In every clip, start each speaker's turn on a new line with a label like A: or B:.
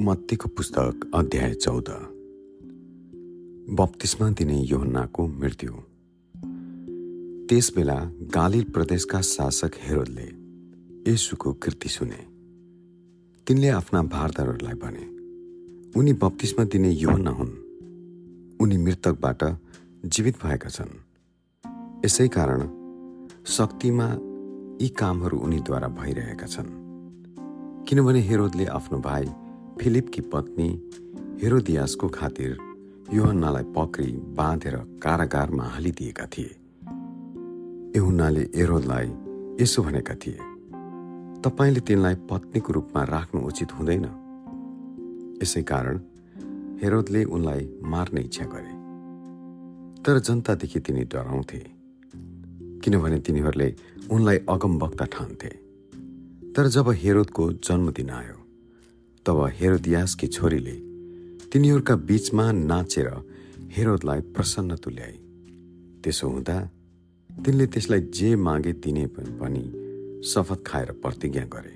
A: मत्तीको पुस्तक अध्याय चौध। बप्तिस्मा दिने योहन्नाको मृत्यु। त्यसबेला गालिल प्रदेशका शासक हेरोदले येसुको कृति सुने। तिनले आफ्ना भारदारहरूलाई भने उनी बप्तिस्मा दिने योहन्ना हुन्। उनी मृतकबाट जीवित भएका छन्। यसै कारण शक्तिमा यी कामहरू उनीद्वारा भइरहेका छन्। किनभने हेरोदले आफ्नो भाइ फिलिपकी पत्नी हेरोदियासको खातिर योहन्नालाई पक्री बाँधेर कारागारमा हालिदिएका थिए। यहुन्नाले एरोदलाई यसो भनेका थिए तपाईँले तिनलाई पत्नीको रूपमा राख्नु उचित हुँदैन। यसै कारण हेरोदले उनलाई मार्ने इच्छा गरे। तर जनतादेखि तिनी डराउँथे किनभने तिनीहरूले उनलाई अगमवक्ता ठान्थे। तर जब हेरोदको जन्मदिन आयो तब हेरोदियासकी छोरीले तिनीहरूका बीचमा नाचेर हेरोदलाई प्रसन्न तुल्याए। त्यसो हुँदा तिनले त्यसलाई जे मागे दिने पनि शपथ खाएर प्रतिज्ञा गरे।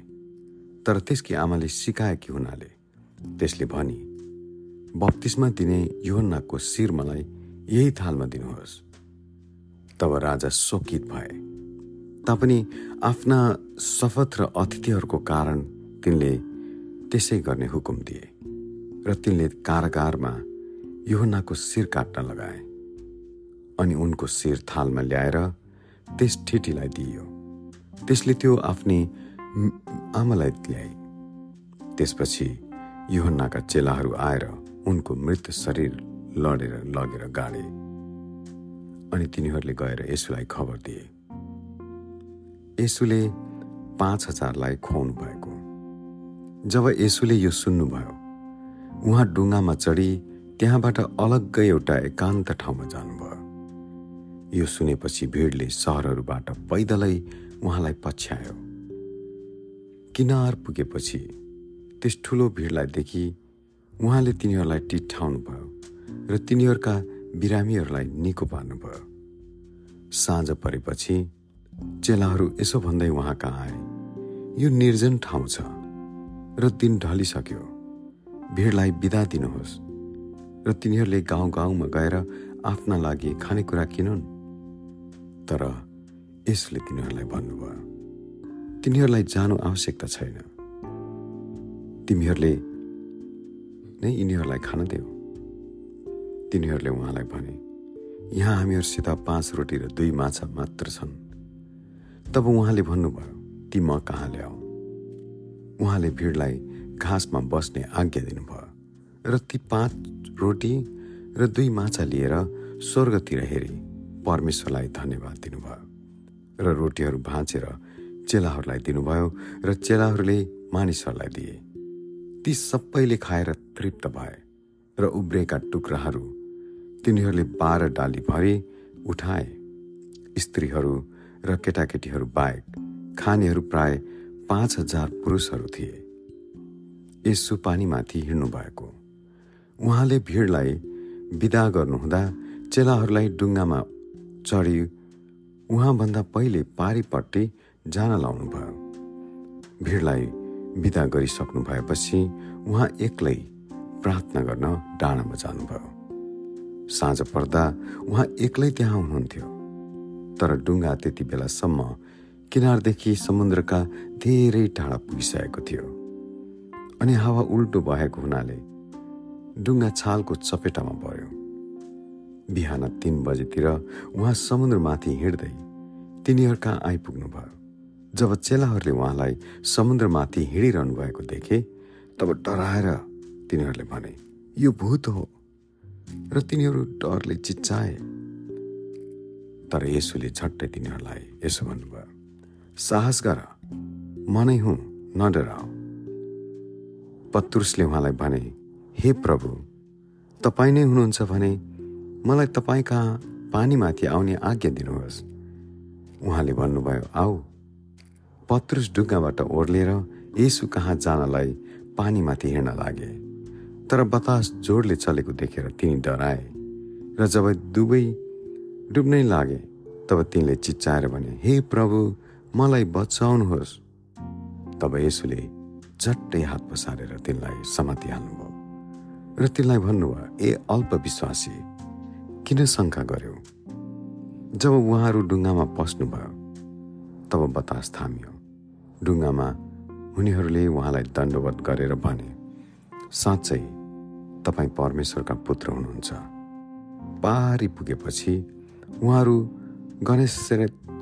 A: तर त्यसकी आमाले सिकाएकी हुनाले त्यसले भनी बत्तिसमा दिने योहन्नाको शिर मलाई यही थालमा दिनुहोस्। तब राजा शोकित भए। तापनि आफ्ना शपथ र अतिथिहरूको कारण तिनले त्यसै गर्ने हुकुम दिए र तिनले कारागारमा युहनाको शिर काट्न लगाए अनि उनको शिर थालमा ल्याएर त्यस ठिटीलाई दिइयो। त्यसले त्यो आफ्नी आमालाई ल्याए। त्यसपछि युहन्नाका चेलाहरू आएर उनको मृत शरीर लडेर लगेर गाडे अनि तिनीहरूले गएर यसुलाई खबर दिए। यसुले पाँच हजारलाई खुवाउनु भएको जब यसुले यो सुन्नुभयो उहाँ डुङ्गामा चढी त्यहाँबाट अलग्गै एउटा एकान्त ठाउँमा जानुभयो। यो सुनेपछि भिडले सहरहरूबाट पैदलै उहाँलाई पछ्यायो। किनार पुगेपछि त्यस ठुलो भिडलाई देखि उहाँले तिनीहरूलाई टिठाउनु भयो र तिनीहरूका बिरामीहरूलाई निको पार्नुभयो। साँझ परेपछि चेलाहरू यसो भन्दै उहाँ कहाँ आए? यो निर्जन ठाउँ छ। र दिन ढलिसक्यो। भिडलाई बिदा दिनुहोस्। र तिनीहरूले गाउँ गाउँमा गएर आफ्ना लागि खानेकुरा किनुन्। तर यसले तिनीहरूलाई भन्नुभयो तिनीहरूलाई जानु आवश्यकता छैन। तिमीहरूले नै यिनीहरूलाई खान देऊ। तिनीहरूले उहाँलाई भने यहाँ हामीहरूसित पाँच रोटी र दुई माछा मात्र छन्। तब उहाँले भन्नुभयो ती म कहाँ ल्याऊ? उहाँले भिडलाई घाँसमा बस्ने आज्ञा दिनुभयो र ती पाँच रोटी र दुई माछा लिएर स्वर्गतिर हेरी परमेश्वरलाई धन्यवाद दिनुभयो र रोटीहरू भाँचेर चेलाहरूलाई दिनुभयो र चेलाहरूले मानिसहरूलाई दिए। ती सबैले खाएर तृप्त भए र उब्रेका टुक्राहरू तिनीहरूले बाह्र डाली भरि उठाए। स्त्रीहरू र केटाकेटीहरू बाहेक खानेहरू प्राय पाँच हजार पुरुषहरू थिए। यसु पानीमाथि हिँड्नु भएको उहाँले भिडलाई विदा गर्नुहुँदा चेलाहरूलाई डुङ्गामा चढी उहाँभन्दा पहिले पारिपट्टि जान लाउनुभयो। भिडलाई विदा गरिसक्नु भएपछि उहाँ एक्लै प्रार्थना गर्न डाँडामा जानुभयो। साँझ पर्दा उहाँ एक्लै त्यहाँ हुनुहुन्थ्यो। तर डुङ्गा त्यति बेलासम्म किनारदेखि समुद्रका धेरै टाढा पुगिसकेको थियो। अनि हावा उल्टो भएको हुनाले डुङ्गा छालको चपेटामा पर्यो बिहान तिन बजेतिर उहाँ समुद्रमाथि हिँड्दै तिनीहरूका आइपुग्नु भयो जब चेलाहरूले उहाँलाई समुद्रमाथि हिँडिरहनु भएको देखे तब डराएर तिनीहरूले भने यो भूत हो। र तिनीहरू डरले चिच्चाए। तर यसुले झट्टै तिनीहरूलाई यसो भन्नुभयो साहस गर म नै हुँ न डराऊ पत्रुसले उहाँलाई भने हे प्रभु तपाईँ नै हुनुहुन्छ भने मलाई तपाईँ कहाँ पानीमाथि आउने आज्ञा दिनुहोस्। उहाँले भन्नुभयो आऊ। पत्रुस ढुङ्गाबाट ओर्लिएर यसु कहाँ जानलाई पानीमाथि हिँड्न लागे तर बतास जोडले चलेको देखेर तिनी डराए र जब दुवै डुब्नै लागे तब तिनले चिच्चाएर भने हे प्रभु मलाई बचाउनुहोस्। तब यसुले
B: झट्टै हात पसारेर तिनलाई समातिहाल्नुभयो र तिनलाई भन्नुभयो ए अल्प विश्वासी किन शङ्का गर्यो? जब उहाँहरू डुङ्गामा पस्नुभयो तब बतास थामियो। डुङ्गामा उनीहरूले उहाँलाई दण्डवत गरेर भने साँच्चै तपाईँ परमेश्वरका पुत्र हुनुहुन्छ। पारी पुगेपछि उहाँहरू गणेश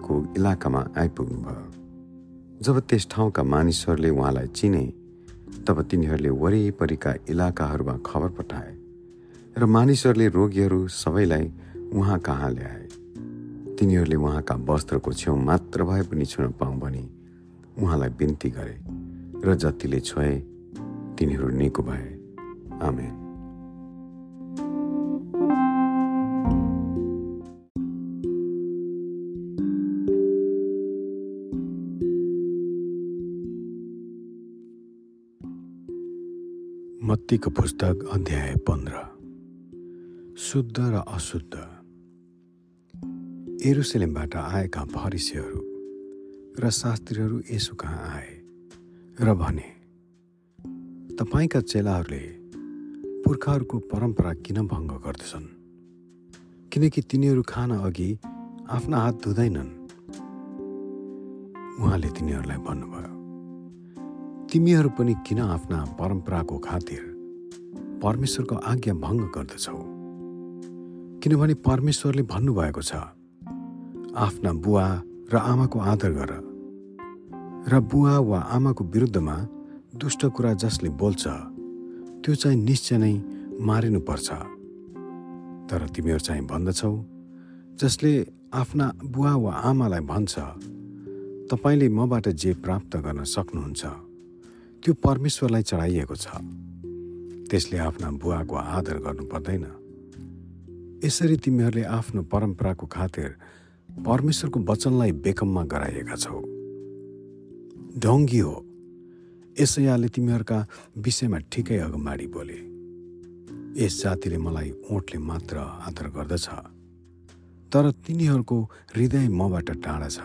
B: सेरेतको इलाकामा आइपुग्नुभयो। जब त्यस ठाउँका मानिसहरूले उहाँलाई चिने तब तिनीहरूले वरिपरिका इलाकाहरूमा खबर पठाए र मानिसहरूले रोगीहरू सबैलाई उहाँ कहाँ ल्याए। तिनीहरूले उहाँका वस्त्रको छेउ मात्र भए पनि छुन पाऊँ भनी उहाँलाई बिन्ती गरे र जतिले छोए तिनीहरू निको भए। आमेन।
A: मत्तीको पुस्तक अध्याय पन्ध्र। शुद्ध र अशुद्ध। एरुसलेमबाट आएका फरिसीहरू र शास्त्रीहरू यसो कहाँ आए र भने तपाईँका चेलाहरूले पुर्खाहरूको परम्परा किन भङ्ग गर्दछन्? किनकि तिनीहरू खान अघि आफ्ना हात धुँदैनन्? उहाँले तिनीहरूलाई भन्नुभयो। तिमीहरू पनि किन आफ्ना परम्पराको खातिर परमेश्वरको आज्ञा भङ्ग गर्दछौ? किनभने परमेश्वरले भन्नुभएको छ आफ्ना बुवा र आमाको आदर गर र बुवा वा आमाको विरुद्धमा दुष्ट कुरा जसले बोल्छ त्यो चाहिँ निश्चय नै मारिनुपर्छ। तर तिमीहरू चाहिँ भन्दछौ जसले आफ्ना बुवा वा आमालाई भन्छ तपाईँले मबाट जे प्राप्त गर्न सक्नुहुन्छ। त्यो परमेश्वरलाई चढाइएको छ। त्यसले आफ्ना बुवाको आदर गर्नु पर्दैन। यसरी तिमीहरूले आफ्नो परम्पराको खातिर परमेश्वरको वचनलाई बेकममा गराइएका छौ। ढङ्गी हो। यसैयाले तिमीहरूका विषयमा ठिकै अगमाडी बोले। यस जातिले मलाई ओठले मात्र आदर गर्दछ। तर तिनीहरूको हृदय मबाट टाढा छ।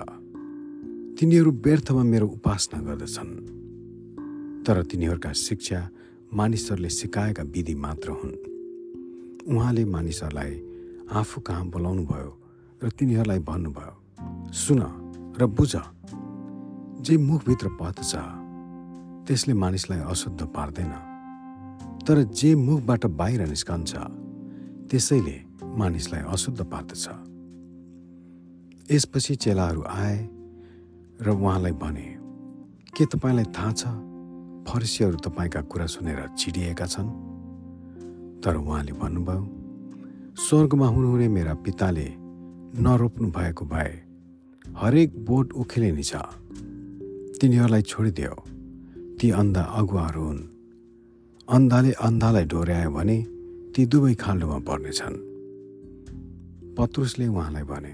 A: तिनीहरू व्यर्थमा मेरो उपासना गर्दछन्। तर तिनीहरूका शिक्षा मानिसहरूले सिकाएका विधि मात्र हुन्। उहाँले मानिसहरूलाई आफू कहाँ बोलाउनु भयो र तिनीहरूलाई भन्नुभयो सुन र बुझ। जे मुखभित्र पत्छ त्यसले मानिसलाई अशुद्ध पार्दैन। तर जे मुखबाट बाहिर निस्कन्छ त्यसैले मानिसलाई अशुद्ध पार्दछ। यसपछि चेलाहरू आए र उहाँलाई भने के तपाईँलाई थाहा छ फरिसीहरू तपाईँका कुरा सुनेर छिडिएका छन्। तर उहाँले भन्नुभयो स्वर्गमा हुनुहुने मेरा पिताले नरोप्नु भएको भए हरेक बोट उखेलिने छ। तिनीहरूलाई छोडिदियो। ती अन्धा अगुवाहरू हुन्। अन्धाले अन्धालाई डोर्यायो भने ती दुवै खाल्डोमा पर्नेछन्। पत्रुसले उहाँलाई भने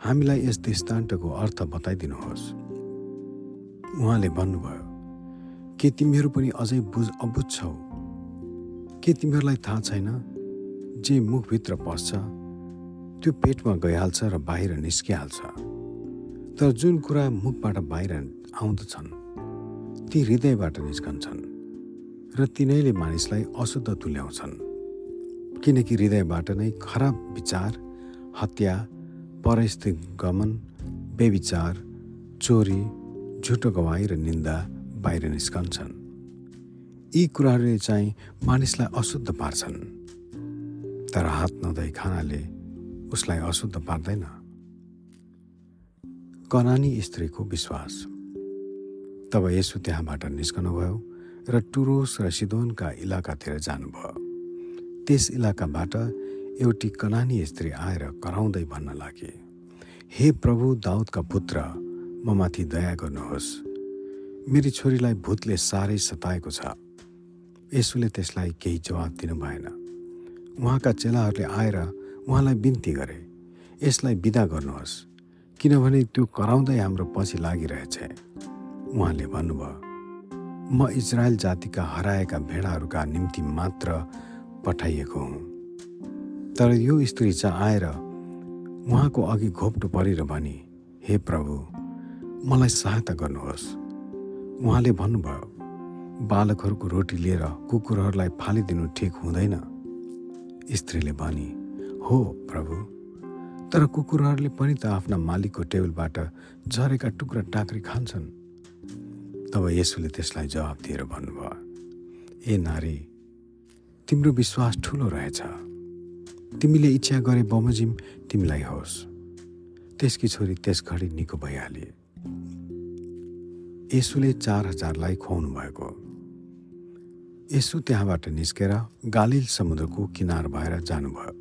A: हामीलाई यस दृष्टान्तको अर्थ बताइदिनुहोस्। उहाँले भन्नुभयो के तिमीहरू पनि अझै बुझ अबुझ छौ? के तिमीहरूलाई थाहा छैन जे मुखभित्र पस्छ त्यो पेटमा गइहाल्छ र बाहिर निस्किहाल्छ? तर जुन कुरा मुखबाट बाहिर आउँदछन् ती हृदयबाट निस्कन्छन् र तिनैले मानिसलाई अशुद्ध तुल्याउँछन्। किनकि हृदयबाट नै खराब विचार हत्या परस्थित गमन बेविचार चोरी झुटो गवाई र निन्दा बाहिर निस्कन्छन्। यी कुराहरूले चाहिँ मानिसलाई अशुद्ध पार्छन्। तर हात नधोइ खानाले उसलाई अशुद्ध पार्दैन। कनानी स्त्रीको विश्वास। तब यसो त्यहाँबाट निस्कनुभयो र टुरोस र सिदोनका इलाकातिर जानुभयो। त्यस इलाकाबाट एउटी कनानी स्त्री आएर कराउँदै भन्न लागे हे प्रभु दाउदका पुत्र म माथि दया गर्नुहोस्। मेरी छोरीलाई भूतले साह्रै सताएको छ। यसुले त्यसलाई केही जवाब दिनु भएन। उहाँका चेलाहरूले आएर उहाँलाई बिन्ती गरे। यसलाई विदा गर्नुहोस् किनभने त्यो कराउँदै हाम्रो पछि लागिरहेछ। उहाँले भन्नुभयो म इजरायल जातिका हराएका भेडाहरूका निम्ति मात्र पठाइएको हुँ। तर यो स्त्री चाहिँ आएर उहाँको अघि घोप्टो परेर भनी हे प्रभु मलाई सहायता गर्नुहोस्। उहाँले भन्नुभयो बालकहरूको रोटी लिएर कुकुरहरूलाई फालिदिनु ठिक हुँदैन। स्त्रीले भनी हो प्रभु। तर कुकुरहरूले पनि त आफ्ना मालिकको टेबलबाट झरेका टुक्रा टाक्री खान्छन्। तब यसुले त्यसलाई जवाब दिएर भन्नुभयो ए नारी तिम्रो विश्वास ठुलो रहेछ। तिमीले इच्छा गरे बमोजिम तिमीलाई होस्। त्यसकी छोरी त्यस घडी निको भइहाले। यसुले चार हजारलाई खुवाउनु भएको यसु त्यहाँबाट निस्केर गालिल समुद्रको किनार भएर जानुभयो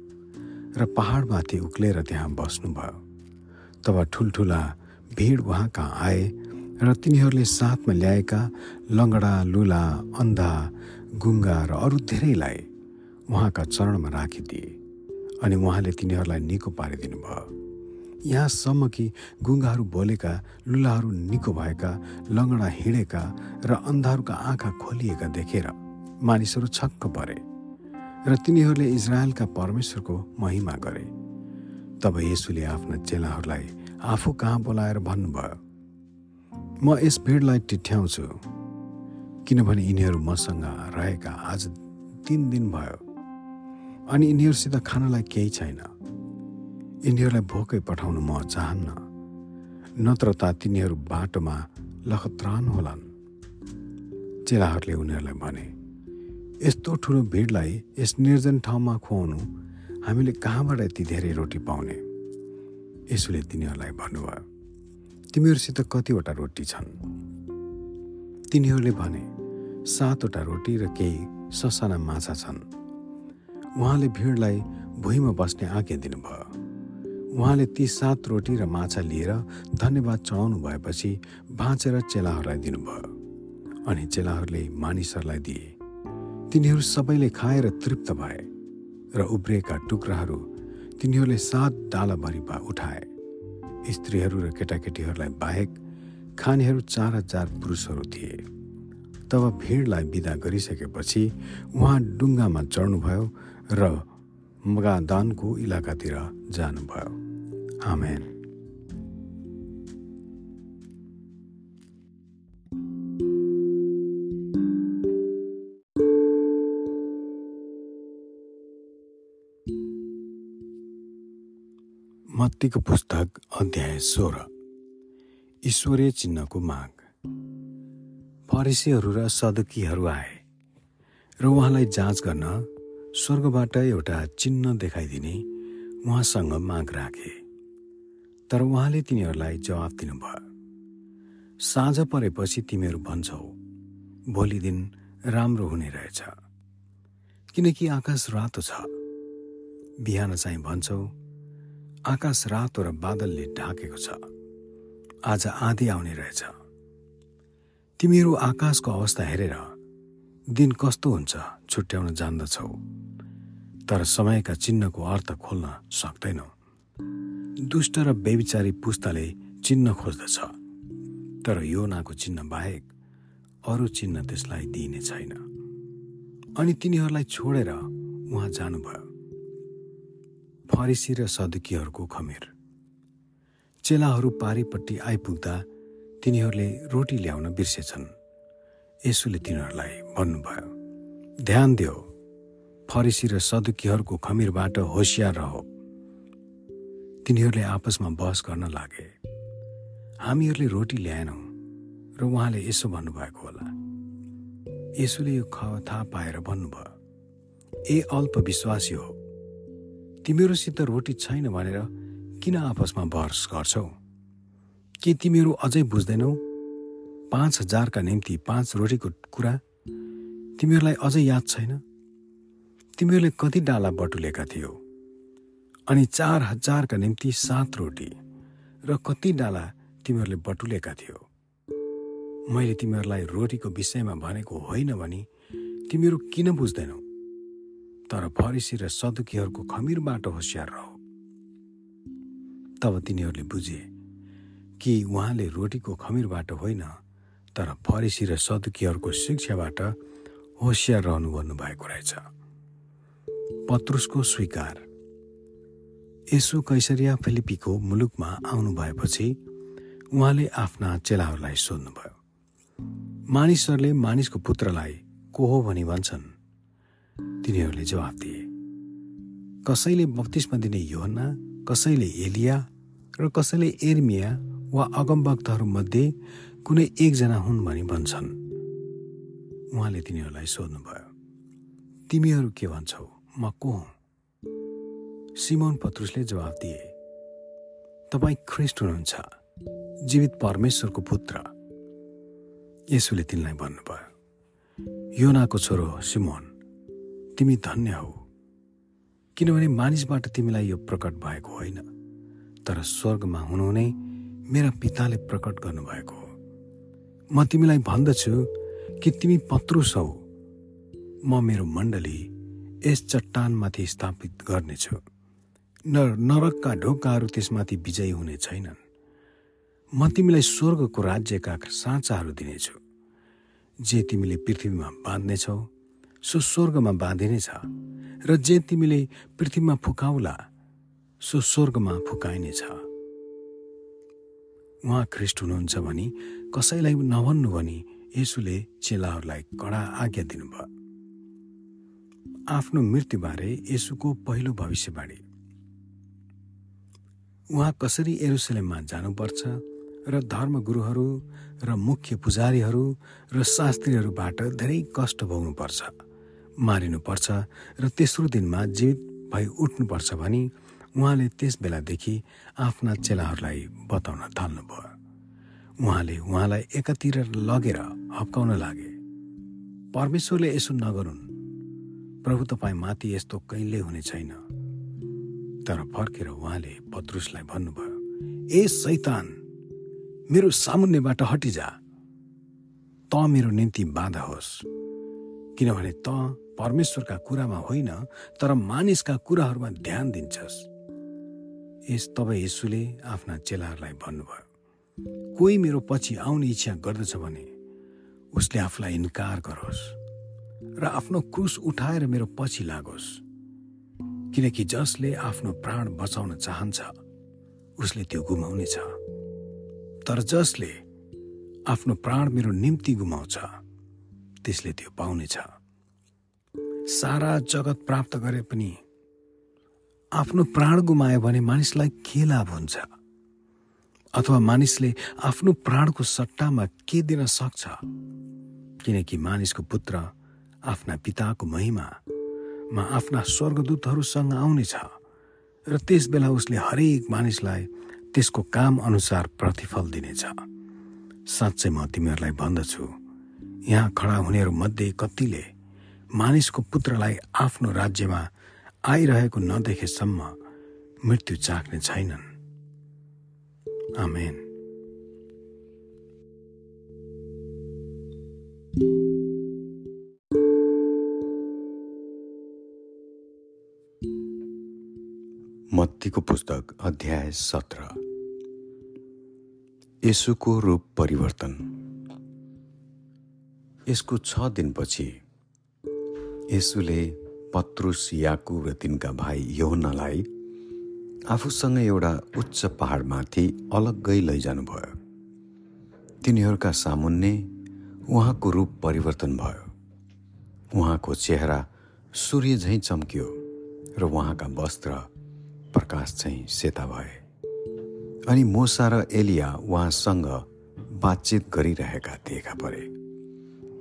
A: र पहाडमाथि उक्लेर त्यहाँ बस्नुभयो। तब ठुल्ठुला भिड उहाँ कहाँ आए र तिनीहरूले साथमा ल्याएका लङ्गडा लुला अन्धा गुङ्गा र अरू धेरैलाई उहाँका चरणमा राखिदिए अनि उहाँले तिनीहरूलाई निको पारिदिनु भयो यहाँसम्म कि गुङ्गाहरू बोलेका लुलाहरू निको भएका लङ्गडा हिँडेका र अन्धाहरूका आँखा खोलिएका देखेर मानिसहरू छक्क परे र तिनीहरूले इजरायलका परमेश्वरको महिमा गरे। तब यसुले आफ्ना चेलाहरूलाई आफू कहाँ बोलाएर भन्नुभयो म यस भिडलाई टिठ्याउँछु किनभने यिनीहरू मसँग रहेका आज तिन दिन भयो अनि यिनीहरूसित खानलाई केही छैन। यिनीहरूलाई भोकै पठाउनु म चाहन्न नत्र त तिनीहरू बाटोमा लखत्रान होलान्। चेलाहरूले उनीहरूलाई भने यस्तो ठुलो भिडलाई यस निर्जन ठाउँमा खुवाउनु हामीले कहाँबाट यति धेरै रोटी पाउने? यसोले तिनीहरूलाई भन्नुभयो तिमीहरूसित कतिवटा रोटी छन्? तिनीहरूले भने सातवटा रोटी र केही ससाना माछा छन्। उहाँले भिडलाई भुइँमा बस्ने आज्ञा दिनुभयो। उहाँले ती सात रोटी र माछा लिएर धन्यवाद चढाउनु भएपछि भाँचेर चेलाहरूलाई दिनुभयो अनि चेलाहरूले मानिसहरूलाई दिए। तिनीहरू सबैले खाएर तृप्त भए र उब्रिएका टुक्राहरू तिनीहरूले सात डालाभरि उठाए। स्त्रीहरू र केटाकेटीहरूलाई बाहेक खानेहरू चार हजार पुरुषहरू थिए। तब भिडलाई विदा गरिसकेपछि उहाँ डुङ्गामा चढ्नुभयो र मगादानको इलाकातिर जानुभयो। आमेन। मत्तीको पुस्तक अध्याय सोह्र। ईश्वरीय चिन्हको माग। फरिसीहरू र सदुकीहरू आए र उहाँलाई जाँच गर्न स्वर्गबाट एउटा चिन्ह देखाइदिने उहाँसँग माग राखे। तर उहाँले तिनीहरूलाई जवाब दिनुभयो साँझ परेपछि तिमीहरू भन्छौ भोलि दिन राम्रो हुने रहेछ। किनकि आकाश रातो छ। बिहान चाहिँ भन्छौ आकाश रातो र बादलले ढाकेको छ। आज आधी आउने रहेछ। तिमीहरू आकाशको अवस्था हेरेर दिन कस्तो हुन्छ छुट्याउन जान्दछौ? तर समयका चिन्हको अर्थ खोल्न सक्दैनौ। दुष्ट र बेविचारी पुस्ताले चिन्ह खोज्दछ। तर योनाको चिन्ह बाहेक अरू चिन्ह त्यसलाई दिइने छैन। अनि तिनीहरूलाई छोडेर उहाँ जानुभयो। फरिसी र सदुकीहरूको खमेर। चेलाहरू पारिपट्टि आइपुग्दा तिनीहरूले रोटी ल्याउन बिर्सेछन्। यसुले तिनीहरूलाई भन्नुभयो। ध्यान दियो फरिसी र सदुकीहरूको खमिरबाट होसियार रह। तिनीहरूले आपसमा बहस गर्न लागे। हामीहरूले रोटी ल्याएनौँ र उहाँले यसो भन्नुभएको होला। यसुले यो ख थाहा पाएर भन्नुभयो ए अल्प विश्वासी हो तिमीहरूसित रोटी छैन भनेर किन आपसमा बहस गर्छौ? के तिमीहरू अझै बुझ्दैनौ? पाँच हजारका निम्ति पाँच रोटीको कुरा तिमीहरूलाई अझै याद छैन? तिमीहरूले कति डाला बटुलेका थियौ? अनि चार हजारका निम्ति सात रोटी र कति डाला तिमीहरूले बटुलेका थियौ? मैले तिमीहरूलाई रोटीको विषयमा भनेको होइन भने तिमीहरू किन बुझ्दैनौ? तर फरिसी र सदुकीहरूको खमिरबाट होसियार रह। तब तिनीहरूले बुझे कि उहाँले रोटीको खमिरबाट होइन तर फरिसी र सदुकीहरूको शिक्षाबाट होसियार रहनु भन्नुभएको रहेछ। पत्रुसको स्वीकार। यसो कैसरिया फिलिपीको मुलुकमा आउनु भएपछि उहाँले आफ्ना चेलाहरूलाई सोध्नुभयो मानिसहरूले मानिसको पुत्रलाई को हो भनी भन्छन्? तिनीहरूले जवाफ दिए कसैले बत्तिसमा दिने योहन्ना कसैले एलिया र कसैले एर्मिया वा अगमभक्तहरूमध्ये कुनै एकजना हुन् भनी भन्छन्। उहाँले तिनीहरूलाई सोध्नुभयो तिमीहरू के भन्छौ? म को हुँ? सिमोन पत्रुसले जवाब दिए तपाईँ ख्रिस्ट हुनुहुन्छ जीवित परमेश्वरको पुत्र। यसुले तिनलाई भन्नुभयो योनाको छोरो सिमोन तिमी धन्य हौ। किनभने मानिसबाट तिमीलाई यो प्रकट भएको होइन तर स्वर्गमा हुनुहुने मेरा पिताले प्रकट गर्नुभएको हो। म तिमीलाई भन्दछु कि तिमी पत्रुस हौ। म मेरो मण्डली यस चट्टानमाथि स्थापित गर्नेछु। न नरकका ढोकाहरू त्यसमाथि विजयी हुने छैनन्। म तिमीलाई स्वर्गको राज्यका साँचाहरू दिनेछु। जे तिमीले पृथ्वीमा बाँध्नेछौ सो स्वर्गमा बाँधिनेछ। र जे तिमीले पृथ्वीमा फुकाउला सो स्वर्गमा फुकाइनेछ। उहाँ ख्रिस्ट हुनुहुन्छ भनी कसैलाई नभन्नु भनी यसुले चेलाहरूलाई कडा आज्ञा दिनुभयो। आफ्नो मृत्युबारे यसुको पहिलो भविष्यवाणी। उहाँ कसरी एरुसलेममा जानुपर्छ र धर्मगुरुहरू र मुख्य पुजारीहरू र शास्त्रीहरूबाट धेरै कष्ट भोग्नुपर्छ मारिनुपर्छ र तेस्रो दिनमा जीवित भई उठ्नुपर्छ भनी उहाँले त्यस बेलादेखि आफ्ना चेलाहरूलाई बताउन थाल्नुभयो। उहाँले उहाँलाई एकातिर लगेर हप्काउन लागे। परमेश्वरले यसो नगरून्। प्रभु तपाईँ माथि यस्तो कहिल्यै हुने छैन। तर फर्केर उहाँले पत्रुसलाई भन्नुभयो ए सैतान मेरो सामुन्नेबाट हटिजा। त मेरो निम्ति बाधा होस्। किनभने त परमेश्वरका कुरामा होइन तर मानिसका कुराहरूमा ध्यान दिन्छस्। यस तब यसुले आफ्ना चेलाहरूलाई भन्नुभयो। कोही मेरो पछि आउने इच्छा गर्दछ भने उसले आफूलाई इन्कार गरोस् र आफ्नो क्रुस उठाएर मेरो पछि लागोस्। किनकि जसले आफ्नो प्राण बचाउन चाहन्छ उसले त्यो गुमाउनेछ। तर जसले आफ्नो प्राण मेरो निम्ति गुमाउँछ त्यसले त्यो पाउनेछ। सारा जगत प्राप्त गरे पनि आफ्नो प्राण गुमायो भने मानिसलाई के लाभ हुन्छ? अथवा मानिसले आफ्नो प्राणको सट्टामा के दिन सक्छ? किनकि मानिसको पुत्र आफ्ना पिताको महिमा मा आफ्ना स्वर्गदूतहरूसँग आउनेछ र त्यस बेला उसले हरेक मानिसलाई त्यसको काम अनुसार प्रतिफल दिनेछ। साँच्चै म तिमीहरूलाई भन्दछु यहाँ खडा हुनेहरू मध्ये कतिले मानिसको पुत्रलाई आफ्नो राज्यमा आइरहेको नदेखेसम्म मृत्यु चाख्ने छैनन्। आमेन
B: मत्तीको पुस्तक अध्याय सत्र। यसुको रूप परिवर्तन। यसको छ दिनपछि यसुले पत्रुस याकु र तिनका भाइ यौनालाई आफूसँग एउटा उच्च पहाडमाथि अलग्गै लैजानुभयो। तिनीहरूका सामुन्ने उहाँको रूप परिवर्तन भयो। उहाँको चेहरा सूर्य झैँ चम्कियो र उहाँका वस्त्र प्रकाश चाहिँ सेता भए। अनि मोसा र एलिया उहाँसँग बातचित गरिरहेका देखा परे।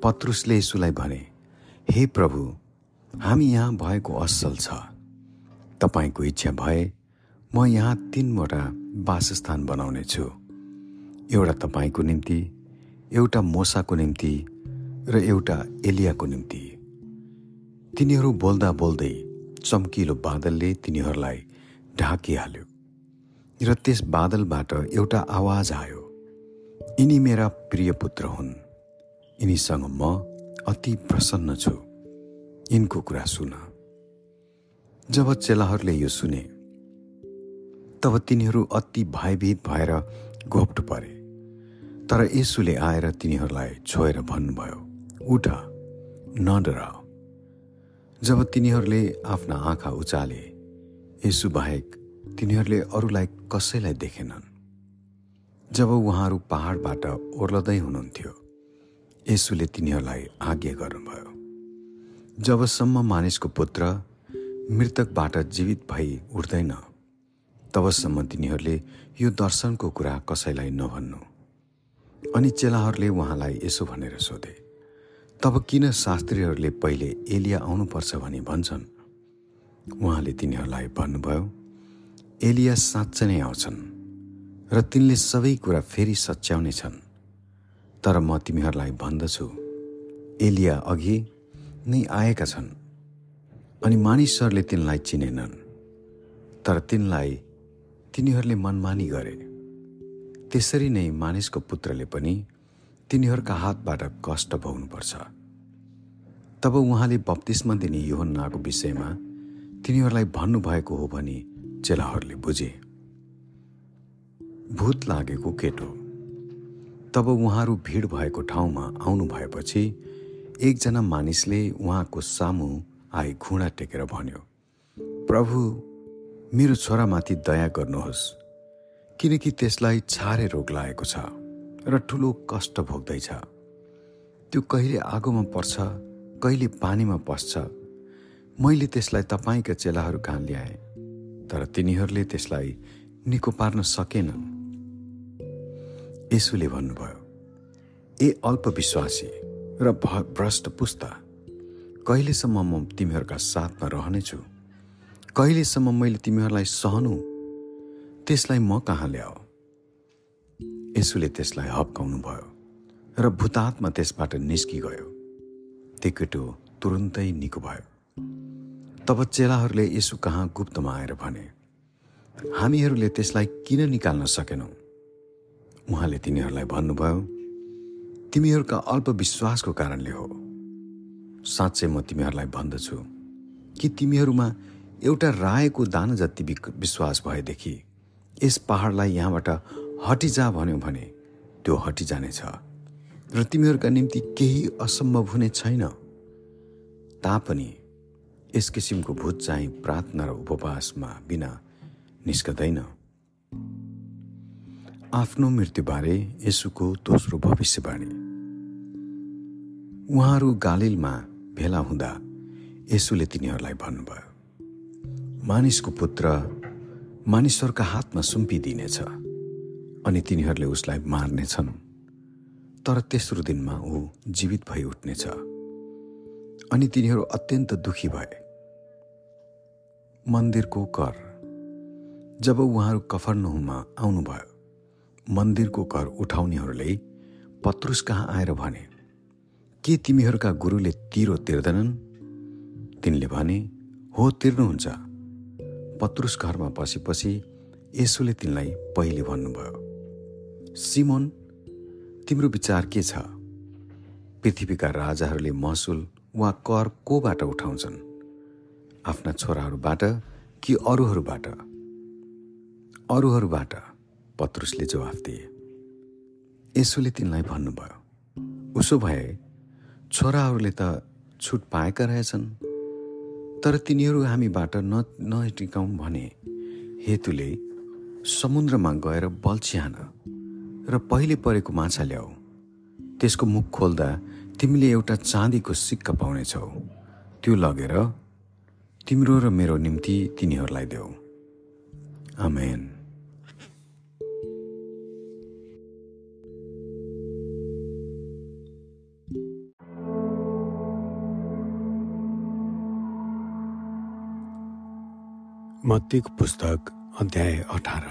B: पत्रुसले यीशुलाई भने हे प्रभु हामी यहाँ भएको असल छ। तपाईँको इच्छा भए म यहाँ तिनवटा वासस्थान बनाउने छु एउटा तपाईँको निम्ति एउटा मोसाको निम्ति र एउटा एलियाको निम्ति। तिनीहरू बोल्दा बोल्दै चम्किलो बादलले तिनीहरूलाई ढाकिहाल्यो र त्यस बादलबाट एउटा आवाज आयो यिनी मेरा प्रिय पुत्र हुन्। यिनीसँग म अति प्रसन्न छु। यिनको कुरा सुन। जब चेलाहरूले यो सुने तब तिनीहरू अति भयभीत भएर घोप्टो परे। तर यसुले आएर तिनीहरूलाई छोएर भन्नुभयो उठ न डराओ जब तिनीहरूले आफ्ना आँखा उचाले बाहेक तिनीहरूले अरूलाई कसैलाई देखेनन्। जब उहाँहरू पहाडबाट ओर्लदै हुनुहुन्थ्यो
A: यसुले तिनीहरूलाई आज्ञा गर्नुभयो जबसम्म मानिसको पुत्र मृतकबाट जीवित भई उठ्दैन तबसम्म तिनीहरूले यो दर्शनको कुरा कसैलाई नभन्नु। अनि चेलाहरूले उहाँलाई यसो भनेर सोधे तब किन शास्त्रीहरूले पहिले एलिया आउनुपर्छ भनी भन्छन्? उहाँले तिनीहरूलाई भन्नुभयो एलिया साँच्चै नै आउँछन् र तिनले सबै कुरा फेरि सच्याउने छन् तर म तिमीहरूलाई भन्दछु एलिया अघि नै आएका छन् अनि मानिसहरूले तिनलाई चिनेनन्। तर तिनलाई तिनीहरूले मनमानी गरे। त्यसरी नै मानिसको पुत्रले पनि तिनीहरूका हातबाट कष्ट भोग्नुपर्छ। तब उहाँले बप्तिस्मा दिने योहन्नाको विषयमा तिनीहरूलाई भन्नुभएको हो भनी चेलाहरूले बुझे। भूत लागेको केटो। तब उहाँहरू भिड भएको ठाउँमा आउनु भएपछि एकजना मानिसले उहाँको सामु आई घुँडा टेकेर भन्यो प्रभु मेरो छोरामाथि दया गर्नुहोस् किनकि त्यसलाई छारे रोग लागेको छ र ठुलो कष्ट भोग्दैछ। त्यो कहिले आगोमा पर्छ कहिले पानीमा पस्छ मैले त्यसलाई तपाईँका चेलाहरू कहाँ ल्याएँ तर तिनीहरूले त्यसलाई निको पार्न सकेनन्। यसुले भन्नुभयो ए अल्पविश्वासी र भ्रष्ट पुस्ता कहिलेसम्म म तिमीहरूका साथमा रहनेछु? कहिलेसम्म मैले तिमीहरूलाई सहनु त्यसलाई म कहाँ ल्याऊ यसुले त्यसलाई हप्काउनु भयो र भूतात्मा त्यसबाट निस्किगयो। त्यो केटो तुरुन्तै निको भयो। तब चेलाहरूले यसु कहाँ गुप्तमा आएर भने हामीहरूले त्यसलाई किन निकाल्न सकेनौँ? उहाँले तिनीहरूलाई भन्नुभयो तिमीहरूका अल्पविश्वासको कारणले हो। साँच्चै म तिमीहरूलाई भन्दछु कि तिमीहरूमा एउटा रायको दाना जति विश्वास भएदेखि यस पहाडलाई यहाँबाट हटिजा भन्यो भने त्यो हटिजानेछ। र तिमीहरूका निम्ति केही असम्भव हुने छैन। तापनि यस किसिमको भूत चाहिँ प्रार्थना र उपवासमा बिना निस्कँदैन। आफ्नो मृत्युबारे यसुको दोस्रो भविष्यवाणी। उहाँहरू गालिलमा भेला हुँदा यसुले तिनीहरूलाई भन्नुभयो मानिसको पुत्र मानिसहरूका हातमा सुम्पिदिनेछ अनि तिनीहरूले उसलाई मार्नेछन्। तर तेस्रो दिनमा ऊ जीवित भई उठ्नेछ। अनि तिनीहरू अत्यन्त दुखी भए। मन्दिरको कर। जब उहाँहरू कफरनुहुमा आउनुभयो मन्दिरको कर उठाउनेहरूले पत्रुस कहाँ आएर भने के तिमीहरूका गुरुले तिरो तिर्दैनन्? तिनले भने हो तिर्नुहुन्छ। पत्रुस घरमा पसेपछि यसोले तिनलाई पहिले भन्नुभयो सिमोन तिम्रो विचार के छ? पृथ्वीका राजाहरूले महसुल वा कर कोबाट उठाउँछन्? आफ्ना छोराहरूबाट कि अरूहरूबाट? अरूहरूबाट पत्रुसले जवाफ दिए। यसोले तिनलाई भन्नुभयो उसो भए छोराहरूले त छुट पाएका रहेछन्। तर तिनीहरू हामीबाट न नटिकाउँ भने हेतुले समुद्रमा गएर बल्छ्यान र पहिले परेको माछा ल्याऊ। त्यसको मुख खोल्दा तिमीले एउटा चाँदीको सिक्का पाउनेछौ। त्यो लगेर तिम्रो र मेरो निम्ति तिनीहरूलाई देऊ। आमेन।
C: मत्तीको पुस्तक अध्याय अठार।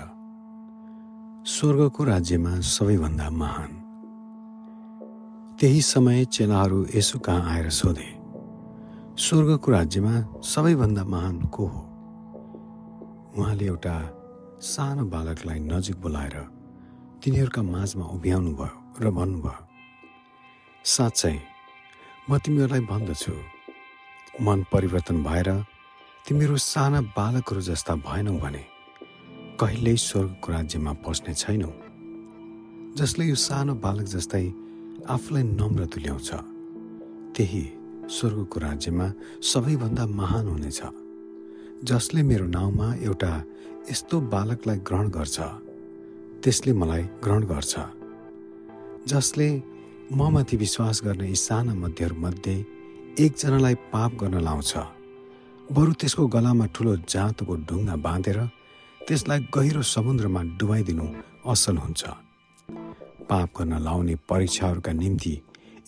C: स्वर्गको राज्यमा सबैभन्दा महान। त्यही समय चेलाहरू यसो कहाँ आएर सोधे स्वर्गको राज्यमा सबैभन्दा महान को हो? उहाँले एउटा सानो बालकलाई नजिक बोलाएर तिनीहरूका माझमा उभ्याउनु भयो र भन्नुभयो साँच्चै म तिमीहरूलाई भन्दछु। मन परिवर्तन भएर तिमीहरू साना बालकहरू जस्ता भएनौ भने कहिल्यै स्वर्गको राज्यमा पस्ने छैनौ। जसले यो सानो बालक जस्तै आफूलाई नम्र तुल्याउँछ त्यही स्वर्गको राज्यमा सबैभन्दा महान हुनेछ जसले मेरो नाउँमा एउटा यस्तो बालकलाई ग्रहण गर्छ त्यसले मलाई ग्रहण गर्छ जसले
A: ममाथि विश्वास गर्ने यी साना मध्यहरूमध्ये एकजनालाई पाप गर्न लाउँछ। बरु त्यसको गलामा ठुलो जाँतोको ढुङ्गा बाँधेर त्यसलाई गहिरो समुद्रमा डुबाइदिनु असल हुन्छ। पाप गर्न लाउने परीक्षाहरूका निम्ति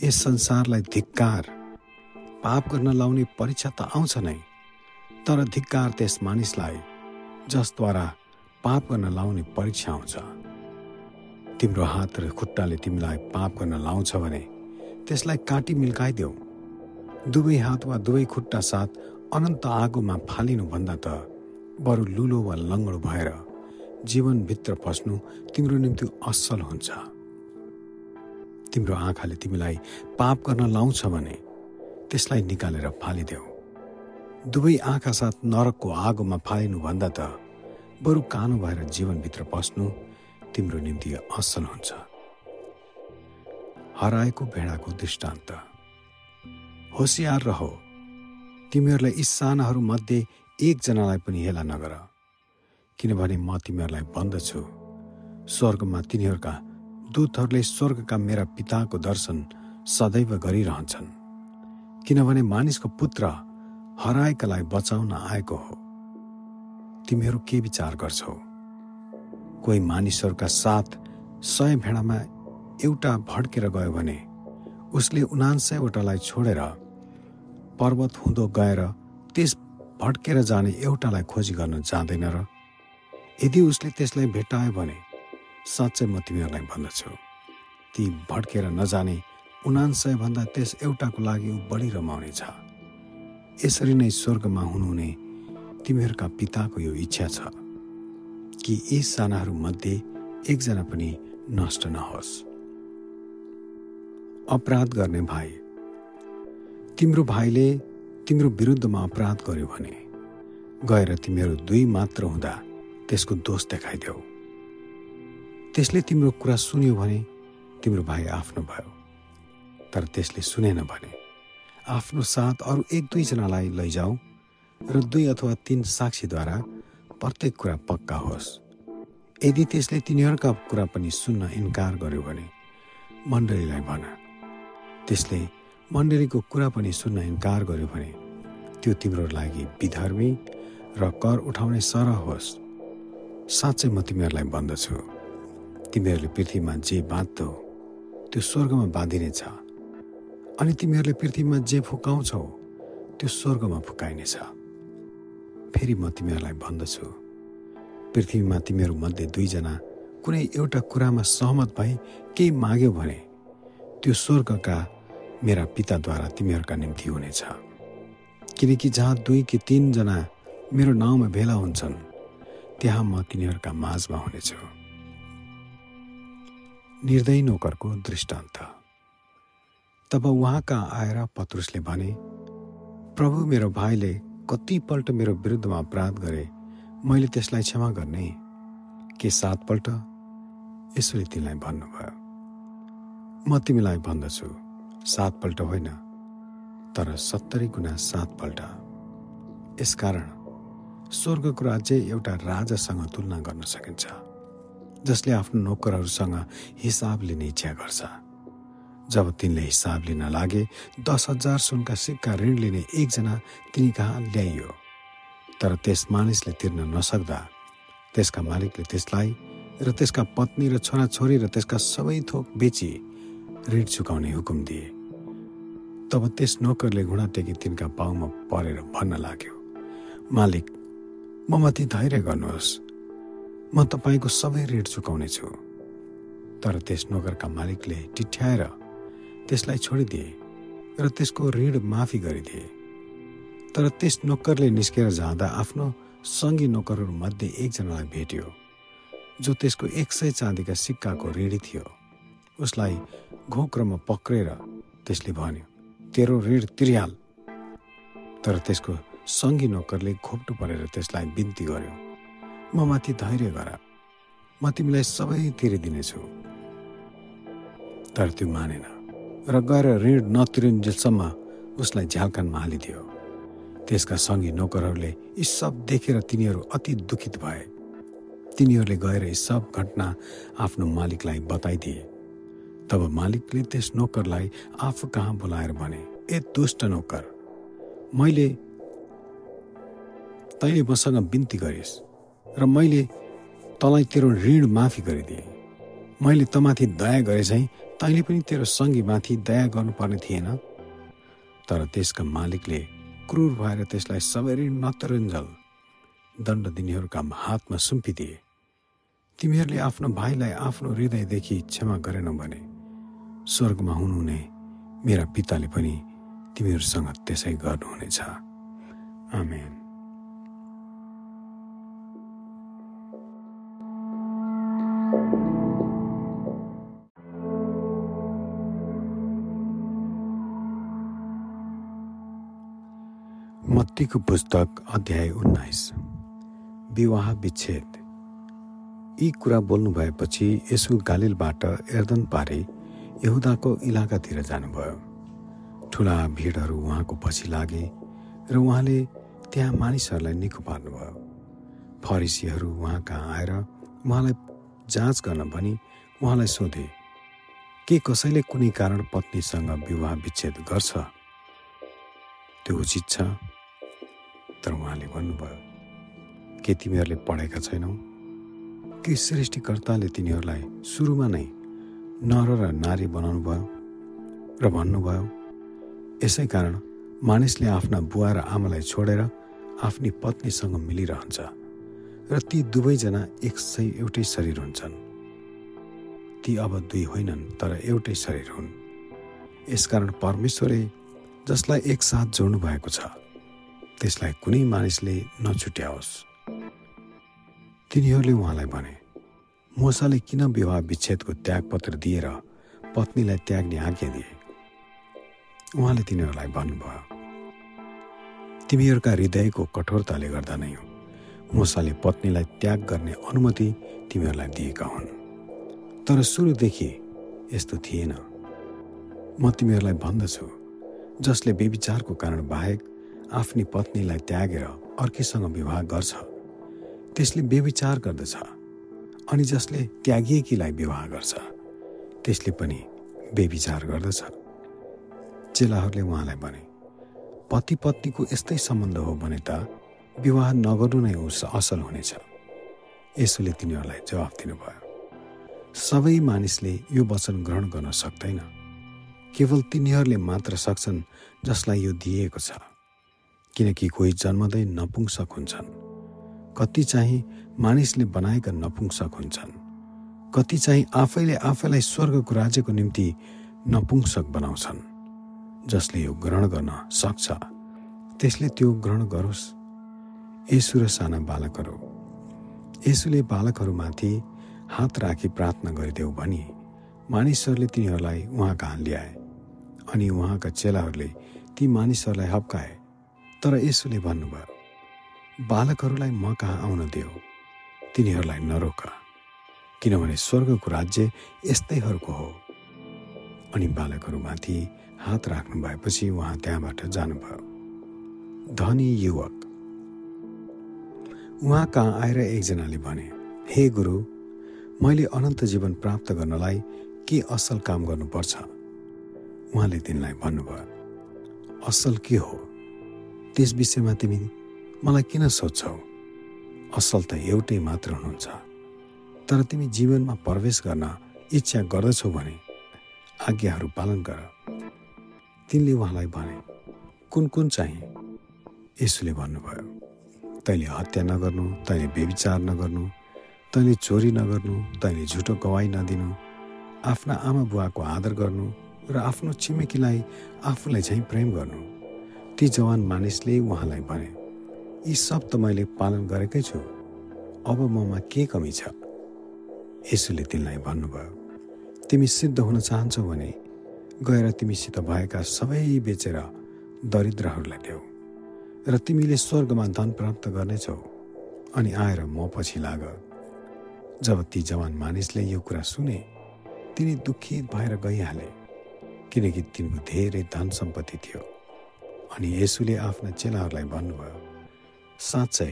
A: यस संसारलाई धिक्कार। पाप गर्न लाउने परीक्षा त आउँछ नै तर धिक्कार त्यस मानिसलाई जसद्वारा पाप गर्न लाउने परीक्षा आउँछ तिम्रो हात र खुट्टाले तिमीलाई पाप गर्न लाउँछ भने त्यसलाई काटी मिल्काइदेऊ। दुवै हात वा दुवै खुट्टा साथ अनन्त आगोमा फालिनुभन्दा त बरु लुलो वा लङ्गडो भएर जीवनभित्र पस्नु तिम्रो निम्ति असल हुन्छ। तिम्रो आँखाले तिमीलाई पाप गर्न लाउँछ भने त्यसलाई निकालेर फालिदेऊ। दुवै आँखा साथ नरकको आगोमा फालिनुभन्दा त बरु कानो भएर जीवनभित्र पस्नु तिम्रो निम्ति असल हुन्छ। हराएको भेडाको दृष्टान्त। होसियार रह। तिमीहरूलाई यी सानाहरूमध्ये एकजनालाई पनि हेला नगर। किनभने म तिमीहरूलाई भन्दछु। स्वर्गमा तिनीहरूका दूतहरूले स्वर्गका मेरा पिताको दर्शन सदैव गरिरहन्छन्। किनभने मानिसको पुत्र हराएकालाई बचाउन आएको हो। तिमीहरू के विचार गर्छौ? कोही मानिसहरूका साथ सय भेडामा एउटा भड्केर गयो भने उसले उनान्सयवटालाई छोडेर पर्वत हुँदो गएर त्यस भड्केर जाने एउटालाई खोजी गर्न जाँदैन र यदि उसले त्यसलाई भेटायो भने साँच्चै म तिमीहरूलाई भन्दछु। ती भड्केर नजाने उनान्सयभन्दा त्यस एउटाको लागि बढी रमाउनेछ यसरी नै स्वर्गमा हुनुहुने तिमीहरूका पिताको यो इच्छा छ कि यी सानाहरूमध्ये एकजना पनि नष्ट नहोस्। अपराध गर्ने भाइ तिम्रो भाइले तिम्रो विरुद्धमा अपराध गर्यो भने गएर तिमीहरू दुई मात्र हुँदा त्यसको दोष देखाइदेऊ। त्यसले तिम्रो कुरा सुन्यो भने तिम्रो भाइ आफ्नो भयो। तर त्यसले सुनेन भने आफ्नो साथ अरू एक दुईजनालाई लैजाऊ र दुई अथवा तिन साक्षीद्वारा प्रत्येक कुरा पक्का होस्। यदि त्यसले तिनीहरूका कुरा पनि सुन्न इन्कार गर्यो भने मण्डलीलाई भन। त्यसले मण्डलीको कुरा पनि सुन्न इन्कार गर्यो भने त्यो तिम्रो लागि विधर्मी र कर उठाउने सरह होस्। साँच्चै म तिमीहरूलाई भन्दछु। तिमीहरूले पृथ्वीमा जे बाँध्दौ त्यो स्वर्गमा बाँधिनेछ। अनि तिमीहरूले पृथ्वीमा जे फुकाउँछौ त्यो स्वर्गमा फुकाइनेछ। फेरि म तिमीहरूलाई भन्दछु। पृथ्वीमा तिमीहरूमध्ये दुईजना कुनै एउटा कुरामा सहमत भई केही माग्यो भने त्यो स्वर्गका मेरा पिताद्वारा तिमीहरूका निम्ति हुनेछ। किनकि जहाँ दुई कि तिनजना मेरो नाउँमा भेला हुन्छन् त्यहाँ म तिनीहरूका माझमा हुनेछु। निर्दय नोकरको दृष्टान्त। तब उहाँका आएर पत्रुसले भने प्रभु मेरो भाइले कतिपल्ट मेरो विरुद्धमा अपराध गरे मैले त्यसलाई क्षमा गर्ने। के सातपल्ट? यसोले तिमीलाई भन्नुभयो। म तिमीलाई भन्दछु। सातपल्ट होइन तर सत्तरी गुणा सातपल्ट यसकारण स्वर्गको राज्य एउटा राजासँग तुलना गर्न सकिन्छ जसले आफ्नो नोकरहरूसँग हिसाब लिने इच्छा गर्छ। जब तिनले हिसाब लिन लागे दस हजार सुनका सिक्का ऋण लिने एकजना तिनी कहाँ ल्याइयो। तर त्यस मानिसले तिर्न नसक्दा त्यसका मालिकले त्यसलाई र त्यसका पत्नी र छोराछोरी र त्यसका सबै थोक बेची ऋण चुकाउने हुकुम दिए। तब त्यस नोकरले घुँडा टेकी तिनका पाउमा परेर भन्न लाग्यो मालिक म माथि धैर्य गर्नुहोस्। म तपाईँको सबै ऋण चुकाउनेछु। तर त्यस नोकरका मालिकले टिठ्याएर त्यसलाई छोडिदिए र त्यसको ऋण माफी गरिदिए। तर त्यस नोकरले निस्केर जाँदा आफ्नो सङ्गी नोकरहरूमध्ये एकजनालाई भेट्यो जो त्यसको एक सय चाँदीका सिक्काको ऋणी थियो। उसलाई घोक्रोमा पक्रेर त्यसले भन्यो तेरो ऋण तिरिहाल तर त्यसको सङ्गी नोकरले घोप्टो परेर त्यसलाई बिन्ती गर्यो म माथि धैर्य गर म तिमीलाई सबै तिरिदिनेछु। तर त्यो मानेन र गएर ऋण नतिरुन्जेलसम्म उसलाई झ्यालकानमा हालिदियो। त्यसका सङ्गी नोकरहरूले यी सब देखेर तिनीहरू अति दुखित भए। तिनीहरूले गएर यी सब घटना आफ्नो मालिकलाई बताइदिए। तब मालिकले त्यस नोकरलाई आफू कहाँ बोलाएर भने ए दुष्ट नोकर मैले तैँले मसँग बिन्ती गरिस् र मैले तँलाई तेरो ऋण माफी गरिदिएँ। मैले तँमाथि दया गरे चाहिँ तैँले पनि तेरो सङ्गीमाथि दया गर्नुपर्ने थिएन। तर त्यसका मालिकले क्रूर भएर त्यसलाई सबै ऋण दण्ड दिनेहरूका हातमा सुम्पिदिए। तिमीहरूले आफ्नो भाइलाई आफ्नो हृदयदेखि क्षमा गरेनौ भने स्वर्गमा हुनुहुने मेरा पिताले पनि तिमीहरूसँग त्यसै गर्नुहुनेछ। आमेन। मत्तीको पुस्तक अध्याय उन्नाइस। विवाह विच्छेद। यी कुरा बोल्नु भएपछि यसु गालिलबाट एर्दन पारे यहुदाको इलाकातिर जानुभयो। ठुला भिडहरू उहाँको पछि लागे र उहाँले त्यहाँ मानिसहरूलाई निको पार्नुभयो। फरिसीहरू उहाँ कहाँ आएर उहाँलाई जाँच गर्न भनी उहाँलाई सोधे के कसैले कुनै कारण पत्नीसँग विवाह विच्छेद गर्छ? त्यो उचित छ? तर उहाँले भन्नुभयो के तिमीहरूले पढेका छैनौ? कि सृष्टिकर्ताले तिनीहरूलाई सुरुमा नै नर र नारी बनाउनु भयो र भन्नुभयो यसै कारण मानिसले आफ्ना बुवा र आमालाई छोडेर आफ्नी पत्नीसँग मिलिरहन्छ र ती दुवैजना एक सय एउटै शरीर हुन्छन्। ती अब दुई होइनन् तर एउटै शरीर हुन्। यसकारण परमेश्वरले जसलाई एकसाथ जोड्नु भएको छ त्यसलाई कुनै मानिसले नछुट्याओस्। तिनीहरूले उहाँलाई भने मोसाले किन विवाह विच्छेदको त्यागपत्र दिएर पत्नीलाई त्याग्ने आज्ञा दिए? उहाँले तिनीहरूलाई भन्नुभयो तिमीहरूका हृदयको कठोरताले गर्दा नै हो। मोसाले पत्नीलाई त्याग गर्ने अनुमति तिमीहरूलाई दिएका हुन्। तर सुरुदेखि यस्तो थिएन। म तिमीहरूलाई भन्दछु जसले बेविचारको कारण बाहेक आफ्नी पत्नीलाई त्यागेर अर्कीसँग विवाह गर्छ। त्यसले बेविचार गर्दछ। अनि जसले त्यागिएकीलाई विवाह गर्छ त्यसले पनि बेविचार गर्दछ। चेलाहरूले उहाँलाई भने पति पत्नीको यस्तै सम्बन्ध हो भने त विवाह नगर्नु नै असल हुनेछ। यसोले तिनीहरूलाई जवाफ दिनुभयो। सबै मानिसले यो वचन ग्रहण गर्न सक्दैन। केवल तिनीहरूले मात्र सक्छन् जसलाई यो दिएको छ। किनकि कोही जन्मदै नपुंसक हुन्छन्। कति चाहिँ मानिसले बनाएका नपुंसक हुन्छन्। कति चाहिँ आफैले आफैलाई स्वर्गको राज्यको निम्ति नपुंसक बनाउँछन् जसले यो ग्रहण गर्न सक्छ। त्यसले त्यो ग्रहण गरोस्। यसु र साना बालकहरू यसुले बालकहरूमाथि हात राखी प्रार्थना गरिदेऊ भनी मानिसहरूले तिनीहरूलाई उहाँ कहाँ ल्याए अनि उहाँका चेलाहरूले ती मानिसहरूलाई हप्काए। तर यसुले भन्नुभयो बालकहरूलाई म कहाँ आउन देऊ? तिनीहरूलाई नरोक किनभने स्वर्गको राज्य यस्तैहरूको हो। अनि बालकहरूमाथि हात राख्नु भएपछि उहाँ त्यहाँबाट जानुभयो। धनी युवक। उहाँ कहाँ आएर एकजनाले भने हे गुरु मैले अनन्त जीवन प्राप्त गर्नलाई के असल काम गर्नुपर्छ? उहाँले तिनलाई भन्नुभयो असल के हो? त्यस विषयमा तिमी मलाई किन सोध्छौ? असल त एउटै मात्र हुनुहुन्छ। तर तिमी जीवनमा प्रवेश गर्न इच्छा गर्दछौ भने आज्ञाहरू पालन गर। तिनले उहाँलाई भने कुन कुन चाहिँ? यसुले भन्नुभयो तैँले हत्या नगर्नु तैँले बेविचार नगर्नु तैँले चोरी नगर्नु तैँले झुटो गवाई नदिनु आफ्ना आमा बुवाको आदर गर्नु र आफ्नो छिमेकीलाई आफूलाई चाहिँ प्रेम गर्नु। ती जवान मानिसले उहाँलाई भने यी सब त मैले पालन गरेकै छु। अब ममा के कमी छ? यसुले तिमीलाई भन्नुभयो तिमी सिद्ध हुन चाहन्छौ भने गएर तिमीसित भएका सबै बेचेर दरिद्रहरूलाई देऊ र तिमीले स्वर्गमा धन प्राप्त गर्नेछौ अनि आएर म पछि लाग। जब ती जवान मानिसले यो कुरा सुने तिनी दुखित भएर गइहाले किनकि तिनको धेरै धन सम्पत्ति थियो अनि यसुले आफ्ना चेलाहरूलाई भन्नुभयो साँच्चै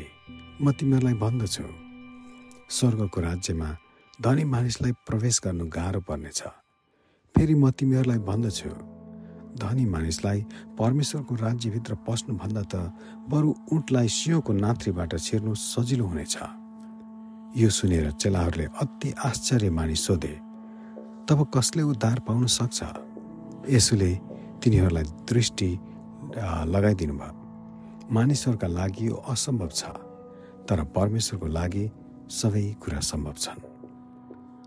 A: म तिमीहरूलाई भन्दछु। स्वर्गको राज्यमा धनी मानिसलाई प्रवेश गर्नु गाह्रो पर्नेछ। फेरि म तिमीहरूलाई भन्दछु। धनी मानिसलाई परमेश्वरको राज्यभित्र पस्नुभन्दा त बरु उठलाई सिंहको नाथ्रीबाट छिर्नु सजिलो हुनेछ। यो सुनेर चेलाहरूले अति आश्चर्य मानिस सोधे तब कसले उद्धार पाउन सक्छ? यसोले तिनीहरूलाई दृष्टि लगाइदिनु भयो मानिसहरूका लागि यो असम्भव छ तर परमेश्वरको लागि सबै कुरा सम्भव छन्।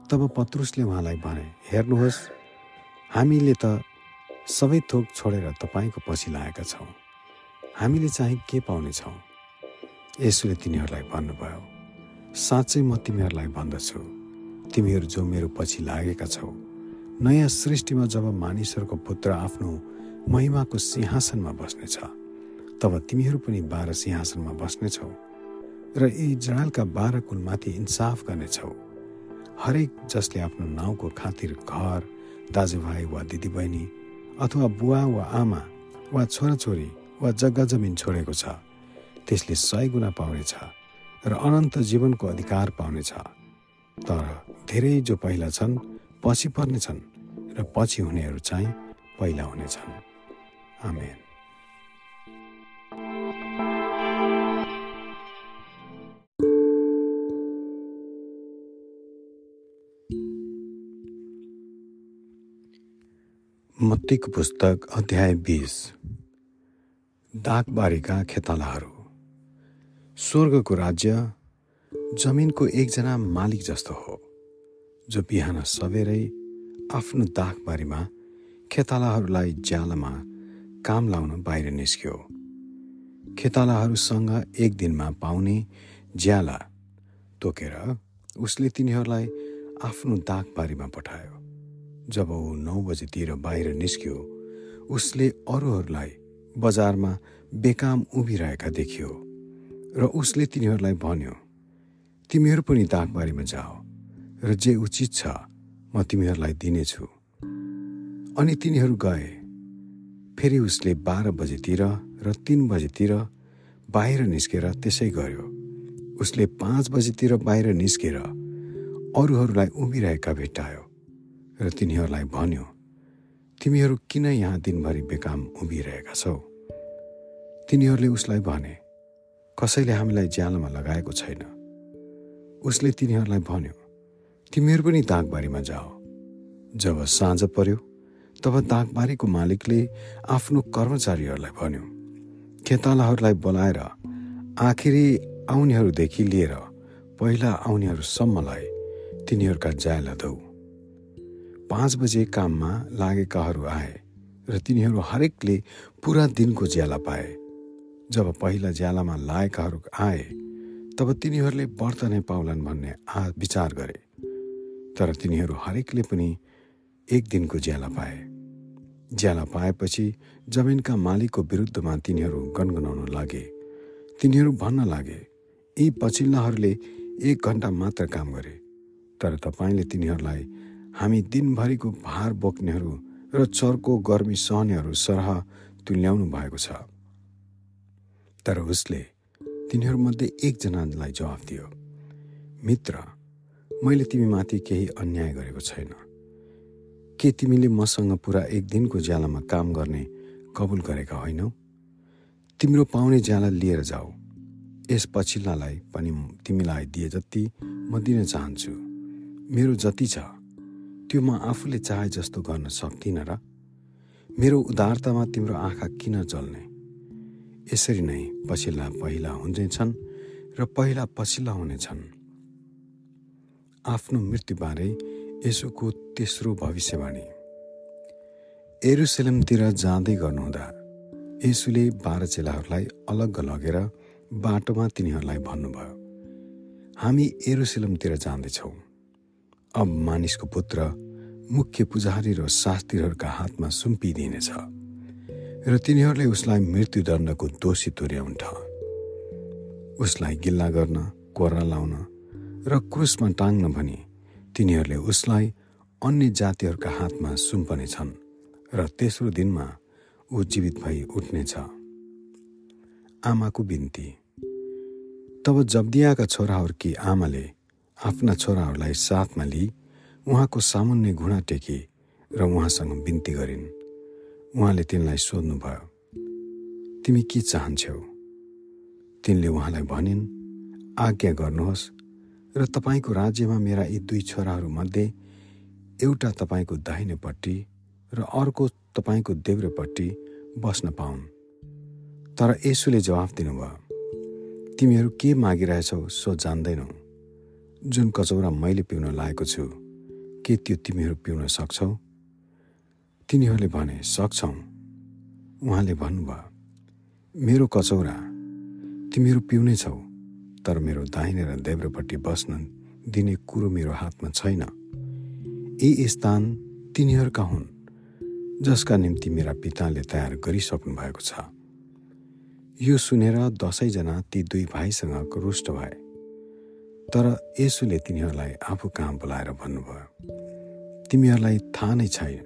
A: तब पत्रुसले उहाँलाई भने हेर्नुहोस् हामीले त सबै थोक छोडेर तपाईँको पछि लागेका छौँ। हामीले चाहिँ के पाउनेछौँ यसोले तिनीहरूलाई भन्नुभयो साँच्चै म तिमीहरूलाई भन्दछु। तिमीहरू जो मेरो पछि लागेका छौ नयाँ सृष्टिमा जब मानिसहरूको पुत्र आफ्नो महिमाको सिंहासनमा बस्नेछ तब तिमीहरू पनि बाह्र सिंहासनमा बस्नेछौ र इजरायलका बाह्र कुलमाथि इन्साफ गर्नेछौ। हरेक जसले आफ्नो नाउँको खातिर घर दाजुभाइ वा दिदीबहिनी अथवा बुवा वा आमा वा छोराछोरी वा जग्गा जमिन छोडेको छ त्यसले सय गुणा पाउनेछ र अनन्त जीवनको अधिकार पाउनेछ। तर धेरै जो पहिला छन् पछि पर्नेछन् र पछि हुनेहरू चाहिँ पहिला हुनेछन्। आमेन। मत्तीको पुस्तक अध्याय बिस। दागबारीका खेतालाहरू। स्वर्गको राज्य जमिनको एकजना मालिक जस्तो हो जो बिहान सबेरै आफ्नो दागबारीमा खेतालाहरूलाई ज्यालामा काम लाउन बाहिर निस्क्यो। खेतालाहरूसँग एक दिनमा पाउने ज्याला तोकेर उसले तिनीहरूलाई आफ्नो दागबारीमा पठायो। जब ऊ नौ बजेतिर बाहिर निस्क्यो उसले अरूहरूलाई बजारमा बेकाम उभिरहेका देखियो र उसले तिनीहरूलाई भन्यो तिमीहरू पनि दागबारीमा जाओ र जे उचित छ म तिमीहरूलाई दिनेछु। अनि तिनीहरू गए। फेरि उसले बाह्र बजेतिर र तिन बजेतिर बाहिर निस्केर त्यसै गर्यो। उसले पाँच बजेतिर बाहिर निस्केर अरूहरूलाई उभिरहेका भेट्टायो। र तिनीहरूलाई भन्यो तिमीहरू किन यहाँ दिनभरि बेकाम उभिरहेका छौ? तिनीहरूले उसलाई भने कसैले हामीलाई ज्यालामा लगाएको छैन। उसले तिनीहरूलाई भन्यो तिमीहरू पनि दागबारीमा जाओ। जब साँझ पर्यो तब दागबारीको मालिकले आफ्नो कर्मचारीहरूलाई भन्यो खेतालाहरूलाई बोलाएर आखिरी आउनेहरूदेखि लिएर पहिला आउनेहरूसम्मलाई तिनीहरूका ज्याला दौ। पाँच बजे काममा लागेकाहरू आए र तिनीहरू हरेकले पुरा दिनको ज्याला पाए। जब पहिला ज्यालामा लागेकाहरू आए तब तिनीहरूले व्रत नै पाउलान् भन्ने आ विचार गरे। तर तिनीहरू हरेकले पनि एक दिनको ज्याला पाए। ज्याला पाएपछि जमिनका मालिकको विरुद्धमा तिनीहरू गनगनाउन लागे। तिनीहरू भन्न लागे यी पछिल्लाहरूले एक घन्टा मात्र काम गरे। तर तपाईँले तिनीहरूलाई हामी दिनभरिको भार बोक्नेहरू र चर्को गर्मी सहनेहरू सरह तुल्याउनु भएको छ। तर उसले तिनीहरूमध्ये एकजनालाई जवाफ दियो मित्र मैले तिमीमाथि केही अन्याय गरेको छैन। के तिमीले मसँग पुरा एक दिनको ज्यालामा काम गर्ने कबुल गरेका होइनौ? तिम्रो पाउने ज्याला लिएर जाऊ। यस पछिल्लालाई पनि तिमीलाई दिए जति म दिन चाहन्छु। मेरो जति छ। त्यो म आफूले चाहे जस्तो गर्न सक्दिनँ र मेरो उदारतामा तिम्रो आँखा किन चल्ने यसरी नै पछिल्ला पहिला हुँदैछन् र पहिला पछिल्ला हुनेछन् आफ्नो मृत्युबारे यसोको तेस्रो भविष्यवाणी। एरुसेलमतिर जाँदै गर्नुहुँदा यसुले बाह्र चेलाहरूलाई अलग्ग लगेर बाटोमा तिनीहरूलाई भन्नुभयो हामी एरुसेलमतिर जाँदैछौँ। अब मानिसको पुत्र मुख्य पुजारी र शास्त्रीहरूका हातमा सुम्पिदिनेछ र तिनीहरूले उसलाई मृत्युदण्डको दोषी तुर्याउँछ उसलाई गिल्ला गर्न कोरा लाउन र क्रुसमा टाङ्न भनी तिनीहरूले उसलाई अन्य जातिहरूका हातमा सुम्पनेछन् र तेस्रो दिनमा ऊ जीवित भई उठ्नेछ। आमाको बिन्ती। तब जब्दियाका छोराहरूकी आमाले आफ्ना छोराहरूलाई साथमा लिई उहाँको सामुन्ने घुँडा टेकी र उहाँसँग बिन्ती गरिन्। उहाँले तिनलाई सोध्नुभयो तिमी के चाहन्छौ? तिनले उहाँलाई भनिन् आज्ञा गर्नुहोस् र तपाईँको राज्यमा मेरा यी दुई छोराहरूमध्ये एउटा तपाईँको दाहिनेपट्टि र अर्को तपाईँको देब्रेपट्टि बस्न पाउन्। तर यसुले जवाफ दिनुभयो तिमीहरू के मागिरहेछौ सो जान्दैनौ। जुन कचौरा मैले पिउन लागेको छु के त्यो तिमीहरू पिउन सक्छौ? तिनीहरूले भने सक्छौ। उहाँले भन्नुभयो मेरो कचौरा तिमीहरू पिउने छौ तर मेरो दाहिने र देब्रेपट्टि बस्न दिने कुरो मेरो हातमा छैन। यी स्थान तिनीहरूका हुन् जसका निम्ति मेरा पिताले तयार गरिसक्नु भएको छ। यो सुनेर दसैँजना ती दुई भाइसँग रुष्ट भए। तर यसुले तिनीहरूलाई आफू कहाँ बोलाएर भन्नुभयो? तिमीहरूलाई थाहा नै छैन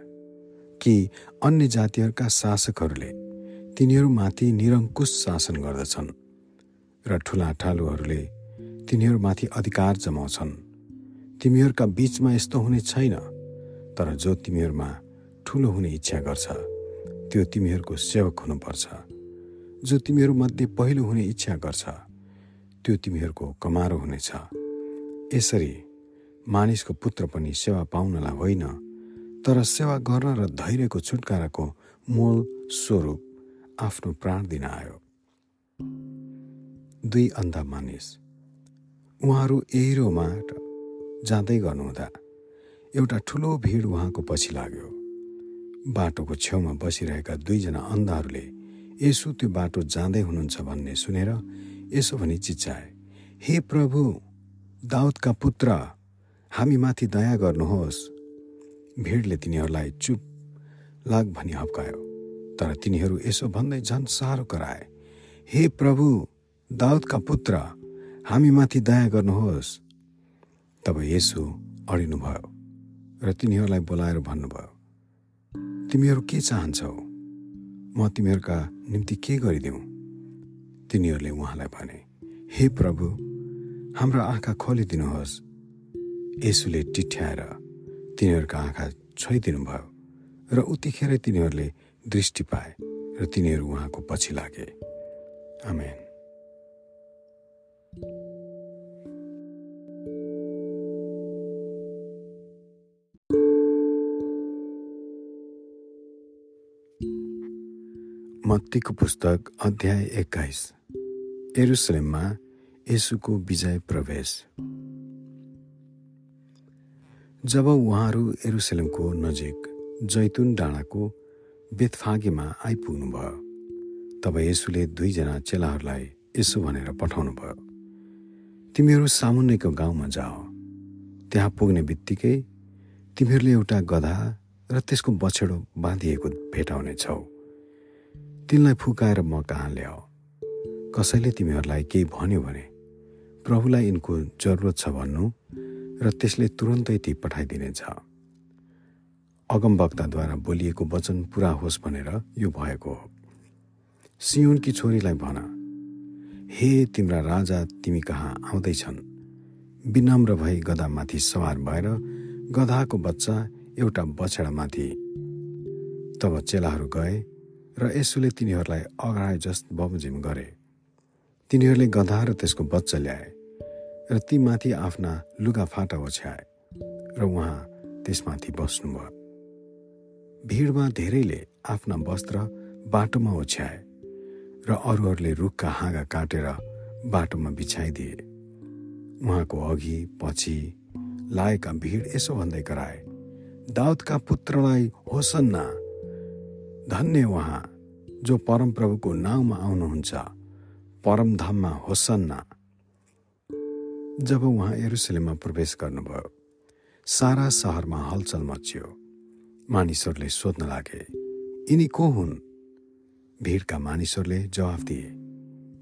A: कि अन्य जातिहरूका शासकहरूले तिनीहरूमाथि निरङ्कुश शासन गर्दछन् र ठुला ठालुहरूले तिनीहरूमाथि अधिकार जमाउँछन्। तिमीहरूका बीचमा यस्तो हुने छैन तर जो तिमीहरूमा ठुलो हुने इच्छा गर्छ त्यो तिमीहरूको सेवक हुनुपर्छ। जो तिमीहरूमध्ये पहिलो हुने इच्छा गर्छ त्यो तिमीहरूको कमारो हुनेछ। यसरी मानिसको पुत्र पनि सेवा पाउनलाई होइन तर सेवा गर्न र धैर्यको छुटकाराको मूल स्वरूप आफ्नो प्राण दिन आयो। दुई अन्धा मानिस उहाँहरू एहिरोमा जाँदै गर्नुहुँदा एउटा ठुलो भिड उहाँको पछि लाग्यो। बाटोको छेउमा बसिरहेका दुईजना अन्धाहरूले यसो त्यो बाटो जाँदै हुनुहुन्छ भन्ने सुनेर यसो भनी चिच्चाए हे प्रभु दाउदका पुत्र हामी माथि दया गर्नुहोस्। भिडले तिनीहरूलाई चुप लाग भनी हप्कायो तर तिनीहरू यसो भन्दै झन् साह्रो कराए हे प्रभु दाउदका पुत्र हामीमाथि दया गर्नुहोस् तब यसो अडिनुभयो र तिनीहरूलाई बोलाएर भन्नुभयो तिमीहरू के चाहन्छौ? म तिमीहरूका निम्ति के गरिदेऊ तिनीहरूले उहाँलाई भने हे प्रभु हाम्रो आँखा खोलिदिनुहोस्। यसुले टिठ्याएर तिनीहरूका आँखा छोइदिनुभयो र उतिखेरै तिनीहरूले दृष्टि पाए र तिनीहरू उहाँको पछि लागे। आमेन। मत्तीको पुस्तक अध्याय एक्काइस। एरुसलेममा यसुको विजय प्रवेश। जब उहाँहरू एरुसलेमको नजिक जैतुन डाँडाको बेतफागेमा आइपुग्नुभयो तब यसुले दुईजना चेलाहरूलाई यसो भनेर पठाउनु भयो तिमीहरू सामुन्नेको गाउँमा जाओ। त्यहाँ पुग्ने बित्तिकै तिमीहरूले एउटा गधा र त्यसको बछेडो बाँधिएको भेटाउनेछौ। तिनलाई फुकाएर म कहाँ ल्याऊ कसैले तिमीहरूलाई केही भन्यो भने प्रभुलाई यिनको जरुरत छ भन्नु र त्यसले तुरन्तै ती पठाइदिनेछ। अगमवक्ताद्वारा बोलिएको वचन पुरा होस् भनेर यो भएको हो। सियोनकी छोरीलाई भन हे तिम्रा राजा तिमी कहाँ आउँदैछन्? विनम्र भई गधामाथि सवार भएर गधाको बच्चा एउटा बछेडामाथि तब चेलाहरू गए र यसोले तिनीहरूलाई अगाडि जस्त बमोजिम गरे। तिनीहरूले गधा र त्यसको बच्चा ल्याए र ती माथि आफ्ना लुगाफाटा ओछ्याए र उहाँ त्यसमाथि बस्नुभयो। भिडमा धेरैले आफ्ना वस्त्र बाटोमा ओछ्याए र अरूहरूले रुखका हाँगा काटेर बाटोमा बिछाइदिए। उहाँको अघि पछि लागेका भिड यसो भन्दै कराए दाउदका पुत्रलाई होसन्ना धन्य उहाँ जो परमप्रभुको नाउँमा आउनुहुन्छ परमधाममा होसन्ना। जब उहाँ एरुसलेममा प्रवेश गर्नुभयो सारा सहरमा हलचल मच्यो। मानिसहरूले सोध्न लागे यिनी को हुन्? भिडका मानिसहरूले जवाफ दिए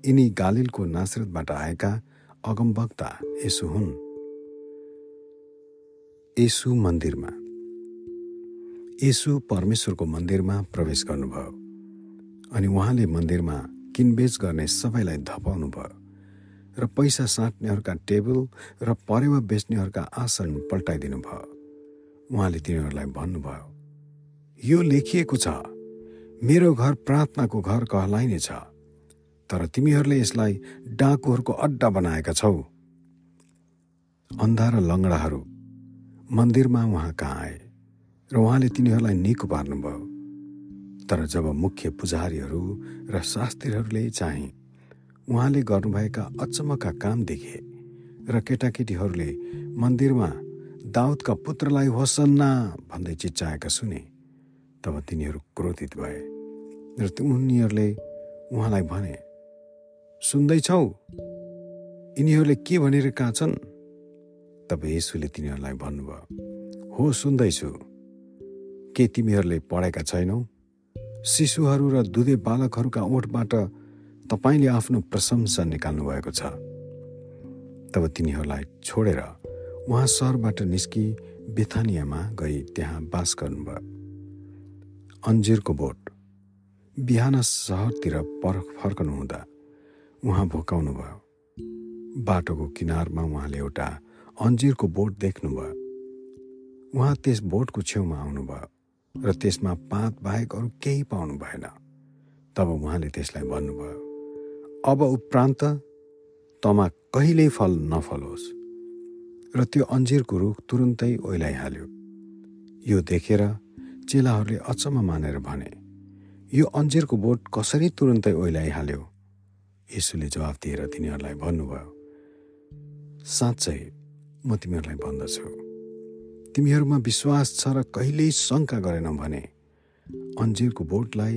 A: यिनी गालिलको नासरतबाट आएका अगमवक्ता यसु हुन्। यसु मन्दिरमा यसु परमेश्वरको मन्दिरमा प्रवेश गर्नुभयो अनि उहाँले मन्दिरमा किनबेच गर्ने सबैलाई धपाउनु भयो र पैसा साट्नेहरूका टेबल र परेवा बेच्नेहरूका आसन पल्टाइदिनु भयो। उहाँले तिनीहरूलाई भन्नुभयो यो लेखिएको छ। मेरो घर प्रार्थनाको घर कहलाइनेछ तर तिमीहरूले यसलाई डाकुहरूको अड्डा बनाएका छौ। अन्धा र लङ्गडाहरू मन्दिरमा उहाँ कहाँ आए? र उहाँले तिनीहरूलाई निको पार्नुभयो तर जब मुख्य पुजारीहरू र शास्त्रीहरूले चाहिँ उहाँले गर्नुभएका अचम्मका काम देखे र केटाकेटीहरूले मन्दिरमा दाउदका पुत्रलाई होसन्ना भन्दै चिच्चाएका सुने तब तिनीहरू क्रोधित भए र उनीहरूले उहाँलाई भने सुन्दैछौ यिनीहरूले के भनिरहेका छन्? तब यसुले तिनीहरूलाई भन्नुभयो हो सुन्दैछु। के तिमीहरूले पढेका छैनौ। शिशुहरू र दुधे बालकहरूका ओठबाट तपाईँले आफ्नो प्रशंसा निकाल्नु भएको छ। तब तिनीहरूलाई छोडेर उहाँ सहरबाट निस्कि बेथानियामा गई त्यहाँ बास गर्नुभयो। अन्जिरको बोट बिहान सहरतिर पर फर्कनु हुँदा उहाँ भोकाउनु भयो बाटोको किनारमा उहाँले एउटा अन्जिरको बोट देख्नुभयो। उहाँ त्यस बोटको छेउमा आउनुभयो। र त्यसमा पात बाहेक अरू केही पाउनु भएन। तब उहाँले त्यसलाई भन्नुभयो अब उपरान्त तमा कहिल्यै फल नफलोस्। र त्यो अन्जिरको रुख तुरुन्तै ओइलाइहाल्यो। यो देखेर चेलाहरूले अचम्म मानेर भने यो अन्जिरको बोट कसरी तुरुन्तै ओइलाइहाल्यो? यसुले जवाफ दिएर तिनीहरूलाई भन्नुभयो साँच्चै म तिमीहरूलाई भन्दछु। तिमीहरूमा विश्वास छ र कहिल्यै शङ्का गरेन भने अन्जिरको बोटलाई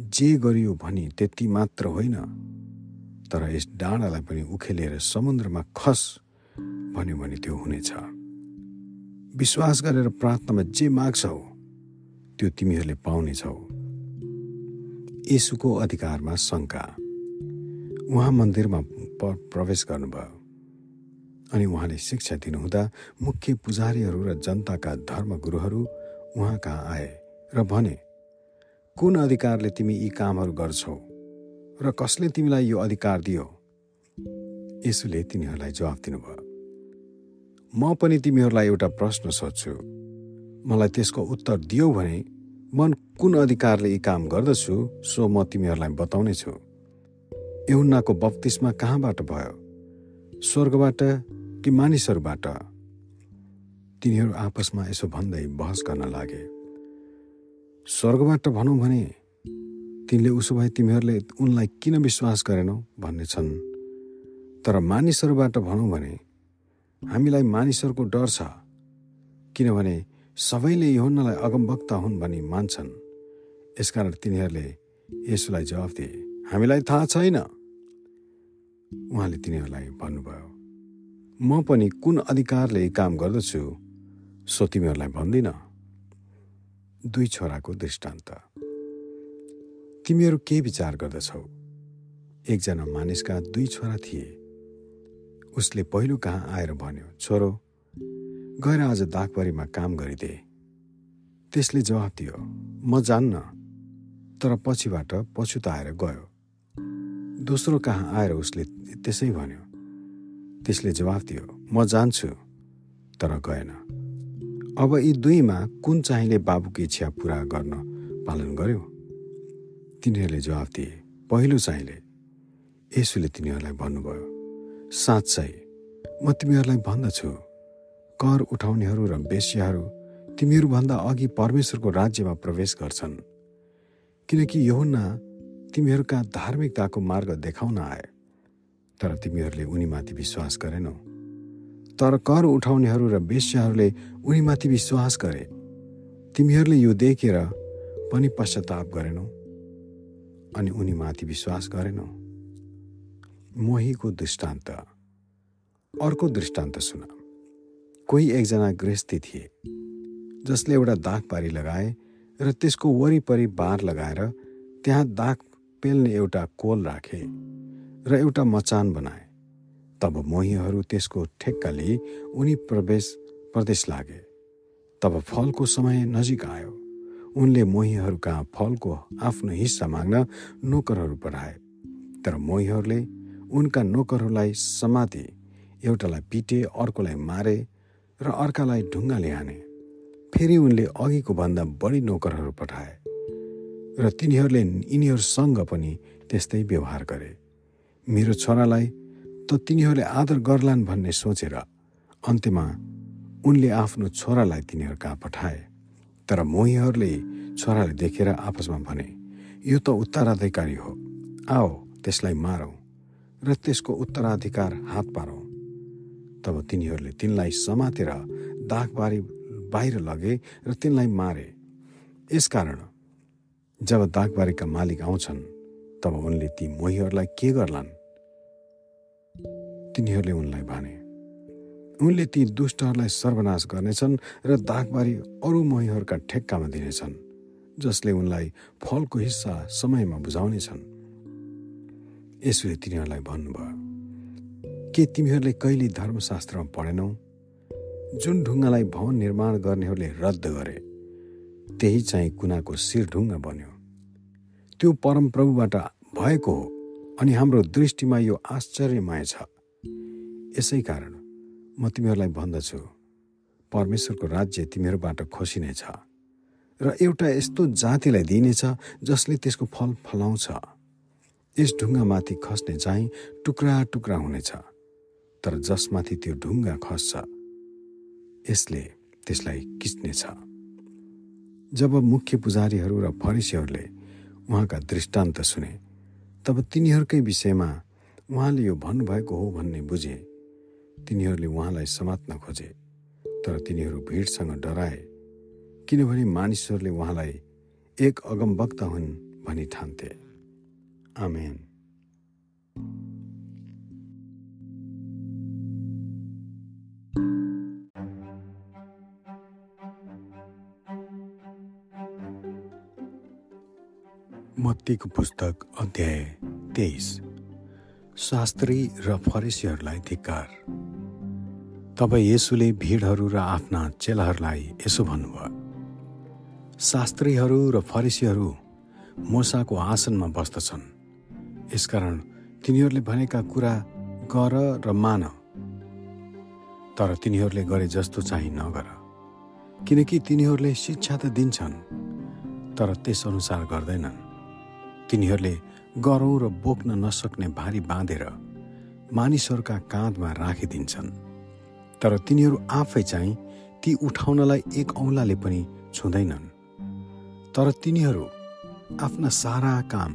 A: जे गरियो भनी त्यति मात्र होइन तर यस डाँडालाई पनि उखेलेर समुद्रमा खस भन्यो भने त्यो हुनेछ। विश्वास गरेर प्रार्थनामा जे माग्छौ त्यो तिमीहरूले पाउनेछौ यसुको अधिकारमा शङ्का। उहाँ मन्दिरमा प्रवेश गर्नुभयो। अनि उहाँले शिक्षा दिनुहुँदा मुख्य पुजारीहरू र जनताका धर्मगुरुहरू उहाँ कहाँ आए र भने कुन अधिकारले तिमी यी कामहरू गर्छौ? र कसले तिमीलाई यो अधिकार दियो? यसुले तिनीहरूलाई जवाफ दिनुभयो म पनि तिमीहरूलाई एउटा प्रश्न सोध्छु। मलाई त्यसको उत्तर दियो भने म कुन अधिकारले यी काम गर्दछु सो म तिमीहरूलाई बताउने छु एउन्नाको बत्तिसमा कहाँबाट भयो? स्वर्गबाट कि मानिसहरूबाट तिनीहरू आपसमा यसो भन्दै बहस गर्न लागे। स्वर्गबाट भनौँ भने तिनले उसो भए तिमीहरूले उनलाई किन विश्वास गरेनौ भन्ने छन्। तर मानिसहरूबाट भनौँ भने हामीलाई मानिसहरूको डर छ। किनभने सबैले योहन्नलाई अगमवक्ता हुन् भनी मान्छन्। यसकारण तिनीहरूले यसुलाई जवाफ दिए। हामीलाई थाहा छैन। उहाँले तिनीहरूलाई भन्नुभयो। म पनि कुन अधिकारले काम गर्दछु सो तिमीहरूलाई भन्दिन। दुई छोराको दृष्टान्त। तिमीहरू के विचार गर्दछौ? एकजना मानिसका दुई छोरा थिए। उसले पहिलो कहाँ आएर भन्यो छोरो गएर आज दागबारीमा काम गरिदे। त्यसले जवाफ दियो म जान्न। तर पछिबाट पछुताएर गयो। दोस्रो कहाँ आएर उसले त्यसै भन्यो त्यसले जवाफ दियो म जान्छु। तर गएन। अब यी दुईमा कुन चाहिँले बाबुकी इच्छा पुरा गर्न पालन गर्यो? तिनीहरूले जवाफ दिए पहिलो चाहिँले। यसुले तिनीहरूलाई भन्नुभयो साँच्चै म तिमीहरूलाई भन्दछु। कर उठाउनेहरू र बेस्याहरू तिमीहरूभन्दा अघि परमेश्वरको राज्यमा प्रवेश गर्छन्। किनकि यहुन्ना तिमीहरूका धार्मिकताको मार्ग देखाउन आए। तर तिमीहरूले उनीमाथि विश्वास गरेनौ। तर कर उठाउनेहरू र वेश्याहरूले उनीमाथि विश्वास गरे। तिमीहरूले यो देखेर पनि पश्चाताप गरेनौ अनि उनीमाथि विश्वास गरेनौ। मोहीको दृष्टान्त। अर्को दृष्टान्त सुन। कोही एकजना गृहस्थी थिए जसले एउटा दाग पारी लगाए र त्यसको वरिपरि बार लगाएर त्यहाँ दाग पेल्ने एउटा कोल राखे। र एउटा मचान बनाए। तब मोहीहरू त्यसको ठेक्का लिई उनी प्रवेश प्रदेश लागे। तब फलको समय नजिक आयो। उनले मोहीहरू कहाँ फलको आफ्नो हिस्सा माग्न नोकरहरू पठाए तर मोहीहरूले उनका नोकरहरूलाई समाते एउटालाई पिटे अर्कोलाई मारे र अर्कालाई ढुङ्गाले हाने फेरि उनले अघिको भन्दा बढी नोकरहरू पठाए। र तिनीहरूले यिनीहरूसँग पनि त्यस्तै व्यवहार गरे। मेरो छोरालाई त तिनीहरूले आदर गर्लान् भन्ने सोचेर अन्त्यमा उनले आफ्नो छोरालाई तिनीहरू कहाँ पठाए। तर मोहीहरूले छोराले देखेर आपसमा भने यो त उत्तराधिकारी हो। आओ त्यसलाई मारौँ र त्यसको उत्तराधिकार हात पारौँ। तब तिनीहरूले तिनलाई समातेर दागबारी बाहिर लगे र तिनलाई मारे। यसकारण जब दागबारीका मालिक आउँछन् तब उनले ती मोहीहरूलाई के गर्लान्? तिनीहरूले उनलाई भने उनले ती दुष्टहरूलाई सर्वनाश गर्नेछन् र दागबारी अरू मोहीहरूका ठेक्कामा दिनेछन् जसले उनलाई फलको हिस्सा समयमा बुझाउनेछन् यसोले तिनीहरूलाई भन्नुभयो के तिमीहरूले कहिले धर्मशास्त्रमा पढेनौ? जुन ढुङ्गालाई भवन निर्माण गर्नेहरूले रद्द गरे त्यही चाहिँ कुनाको शिर ढुङ्गा बन्यो। त्यो परमप्रभुबाट भएको हो अनि हाम्रो दृष्टिमा यो आश्चर्यमय छ। यसै कारण म तिमीहरूलाई भन्दछु। परमेश्वरको राज्य तिमीहरूबाट खोसिनेछ र एउटा यस्तो जातिलाई दिइनेछ जसले त्यसको फल फलाउँछ। यस ढुङ्गामाथि खस्ने चाहिँ टुक्रा टुक्रा हुनेछ तर जसमाथि त्यो ढुङ्गा खस्छ यसले त्यसलाई किच्नेछ। जब मुख्य पुजारीहरू र फरिसीहरूले उहाँका दृष्टान्त सुने तब तिनीहरूकै विषयमा उहाँले यो भन्नुभएको हो भन्ने बुझे। तिनीहरूले उहाँलाई समात्न खोजे तर तिनीहरू भिडसँग डराए किनभने मानिसहरूले उहाँलाई एक अगमवक्ता हुन् भनी ठान्थे। आमेन। मत्तीको पुस्तक अध्याय तेइस। शास्त्री र फरेसीहरूलाई धिक्कार। तब येसुले भिडहरू र आफ्ना चेलाहरूलाई यसो भन्नुभयो शास्त्रीहरू र फरिसीहरू मोसाको आसनमा बस्दछन्। यसकारण तिनीहरूले भनेका कुरा गर र मान। तर तिनीहरूले गरे जस्तो चाहिँ नगर किनकि तिनीहरूले शिक्षा त दिन्छन् तर त्यसअनुसार गर्दैनन्। तिनीहरूले गरौँ र बोक्न नसक्ने भारी बाँधेर मानिसहरूका काँधमा राखिदिन्छन्। तर तिनीहरू आफै चाहिँ ती उठाउनलाई एक औँलाले पनि छुँदैनन्। तर तिनीहरू आफ्ना सारा काम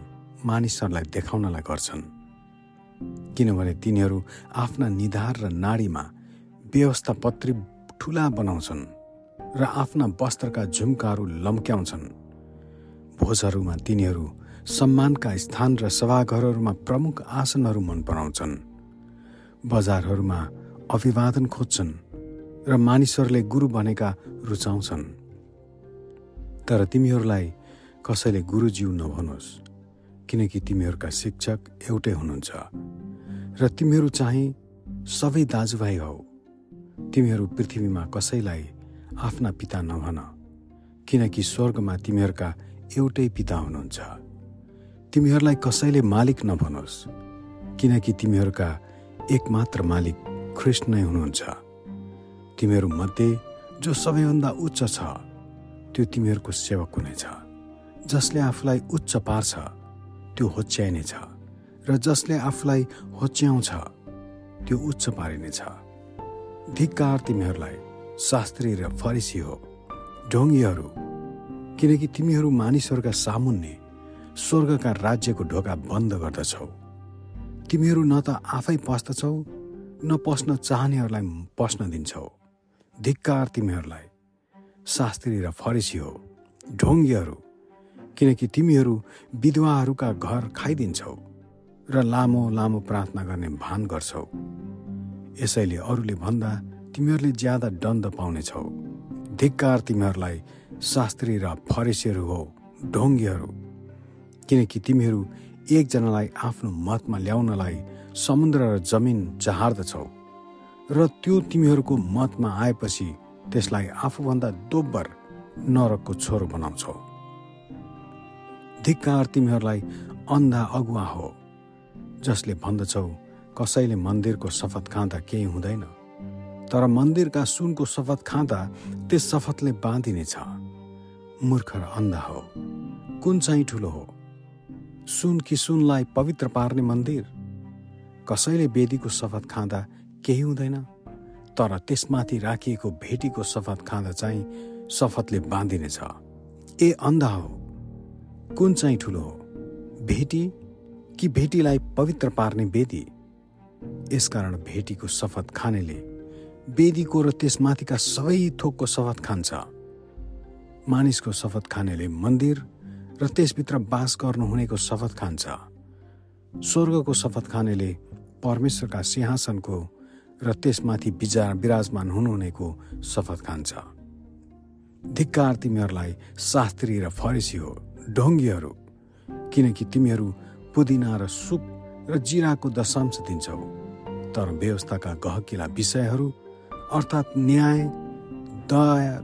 A: मानिसहरूलाई देखाउनलाई गर्छन्। किनभने तिनीहरू आफ्ना निधार र नाडीमा व्यवस्थापत्री ठुला बनाउँछन् र आफ्ना वस्त्रका झुम्काहरू लम्क्याउँछन्। भोजहरूमा तिनीहरू सम्मानका स्थान र सभाघरहरूमा प्रमुख आसनहरू मन पराउँछन्। बजारहरूमा अभिवादन खोज्छन् र मानिसहरूले गुरु भनेका रुचाउँछन्। तर तिमीहरूलाई कसैले गुरुज्यू नभनोस् किनकि तिमीहरूका शिक्षक एउटै हुनुहुन्छ र तिमीहरू चाहिँ सबै दाजुभाइ हौ। तिमीहरू पृथ्वीमा कसैलाई आफ्ना पिता नभन किनकि स्वर्गमा तिमीहरूका एउटै पिता हुनुहुन्छ। तिमीहरूलाई कसैले मालिक नभनोस् किनकि तिमीहरूका एकमात्र मालिक ख्रिस्ट नै हुनुहुन्छ। तिमीहरू मध्ये जो सबैभन्दा उच्च छ त्यो तिमीहरूको सेवक हुनेछ जसले आफूलाई उच्च पार्छ त्यो होच्याइनेछ र जसले आफूलाई होच्याउँछ त्यो उच्च पारिनेछ धिक्कार तिमीहरूलाई शास्त्री र फरिसी हो। ढोङ्गीहरू किनकि तिमीहरू मानिसहरूका सामुन्ने स्वर्गका राज्यको ढोका बन्द गर्दछौ। तिमीहरू न त आफै पस्दछौ न पस्न चाहनेहरूलाई पस्न दिन्छौ। धिक्कार तिमीहरूलाई। शास्त्री र फरेसी हो ढोङ्गीहरू। किनकि तिमीहरू विधवाहरूका घर खाइदिन्छौ र लामो लामो प्रार्थना गर्ने भान गर्छौ। यसैले अरूले भन्दा तिमीहरूले ज्यादा दण्ड पाउनेछौ। धिक्कार तिमीहरूलाई शास्त्री र फरेसीहरू हो ढोङ्गीहरू। किनकि तिमीहरू एकजनालाई आफ्नो मतमा ल्याउनलाई समुद्र र जमिन चाहार्दछौ र त्यो तिमीहरूको मतमा आएपछि त्यसलाई आफूभन्दा दोब्बर नरकको छोरो बनाउँछौ। धिक्कार तिमीहरूलाई अन्धा अगुवा हो जसले भन्दछौ कसैले मन्दिरको शपथ खाँदा केही हुँदैन तर मन्दिरका सुनको शपथ खाँदा त्यस शपथले बाँधिनेछ मूर्ख र अन्धा हो कुन चाहिँ ठुलो हो? सुन कि सुनलाई पवित्र पार्ने मन्दिर? कसैले वेदीको शपथ खाँदा केही हुँदैन तर त्यसमाथि राखिएको भेटीको शपथ खाँदा चाहिँ शपथले बाँधिनेछ ए अन्धा हो कुन चाहिँ ठुलो हो? भेटी कि भेटीलाई पवित्र पार्ने वेदी यसकारण भेटीको शपथ खानेले वेदीको र त्यसमाथिका सबै थोकको शपथ खान्छ। मानिसको शपथ खानेले मन्दिर र त्यसभित्र बास गर्नुहुनेको शपथ खान्छ। स्वर्गको शपथ खानेले परमेश्वरका सिंहासनको र त्यसमाथि बिजा विराजमान हुनुहुनेको शपथ खान्छ। धिक्कार तिमीहरूलाई शास्त्री र फरेसी हो ढोङ्गीहरू किनकि तिमीहरू पुदिना र सुप र जिराको दशांश दिन्छौ। तर व्यवस्थाका गहकिला विषयहरू अर्थात् न्याय दया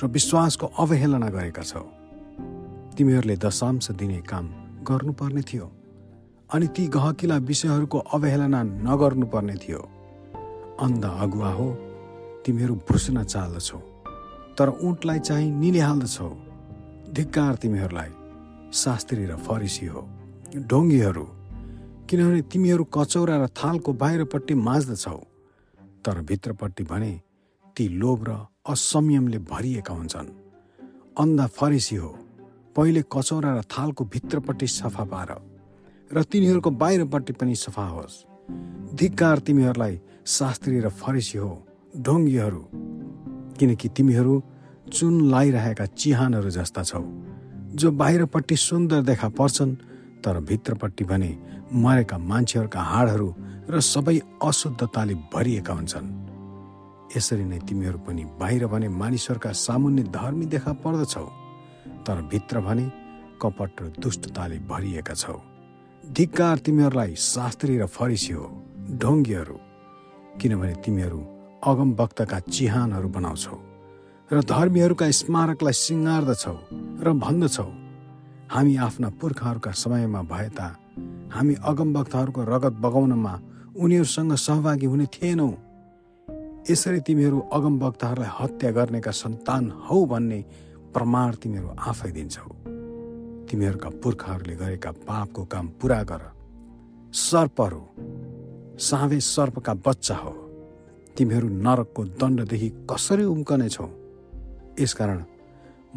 A: र विश्वासको अवहेलना गरेका छौ। तिमीहरूले दशांश दिने काम गर्नुपर्ने थियो। अनि ती गहकिला विषयहरूको अवहेलना नगर्नुपर्ने थियो। अन्ध अगुवा हो तिमीहरू भुस्न चाल्दछौ तर उठलाई चाहिँ निलिहाल्दछौ। धिक्कार तिमीहरूलाई शास्त्री र फरिसी हो। ढोङ्गीहरू किनभने तिमीहरू कचौरा र थालको बाहिरपट्टि माझ्दछौ। तर भित्रपट्टि भने ती लोभ र असंयमले भरिएका हुन्छन्। अन्धा फरिसी हो पहिले कचौरा र थालको भित्रपट्टि सफा पार। र तिनीहरूको बाहिरपट्टि पनि सफा होस्। धिक्कार तिमीहरूलाई शास्त्री र फरिसी हो ढोङ्गीहरू। किनकि तिमीहरू चुन लाइरहेका चिहानहरू जस्ता छौ जो बाहिरपट्टि सुन्दर देखा पर्छन् तर भित्रपट्टि भने मरेका मान्छेहरूका हाडहरू र सबै अशुद्धताले भरिएका हुन्छन्। यसरी नै तिमीहरू पनि बाहिर भने मानिसहरूका सामुन्य धर्मी देखा पर्दछौ तर भित्र भने कपट र दुष्टताले भरिएका छौ। धिक्कार तिमीहरूलाई शास्त्री र फरिसी हो ढोङ्गीहरू किनभने तिमीहरू अगम वक्तका चिहानहरू बनाउँछौ र धर्मीहरूका स्मारकलाई सिँगार्दछौ र भन्दछौ। हामी आफ्ना पुर्खाहरूका समयमा भए ता हामी अगमवक्ताहरूको रगत बगाउनमा उनीहरूसँग सहभागी हुने थिएनौँ। यसरी तिमीहरू अगमवक्ताहरूलाई हत्या गर्नेका सन्तान हौ भन्ने प्रमाण तिमीहरू आफै दिन्छौ। तिमीहरूका पुर्खाहरूले गरेका पापको काम पुरा गर। सर्पहरू साँधे सर्पका बच्चा हो। तिमीहरू नरकको दण्डदेखि कसरी उम्कनेछौ? यसकारण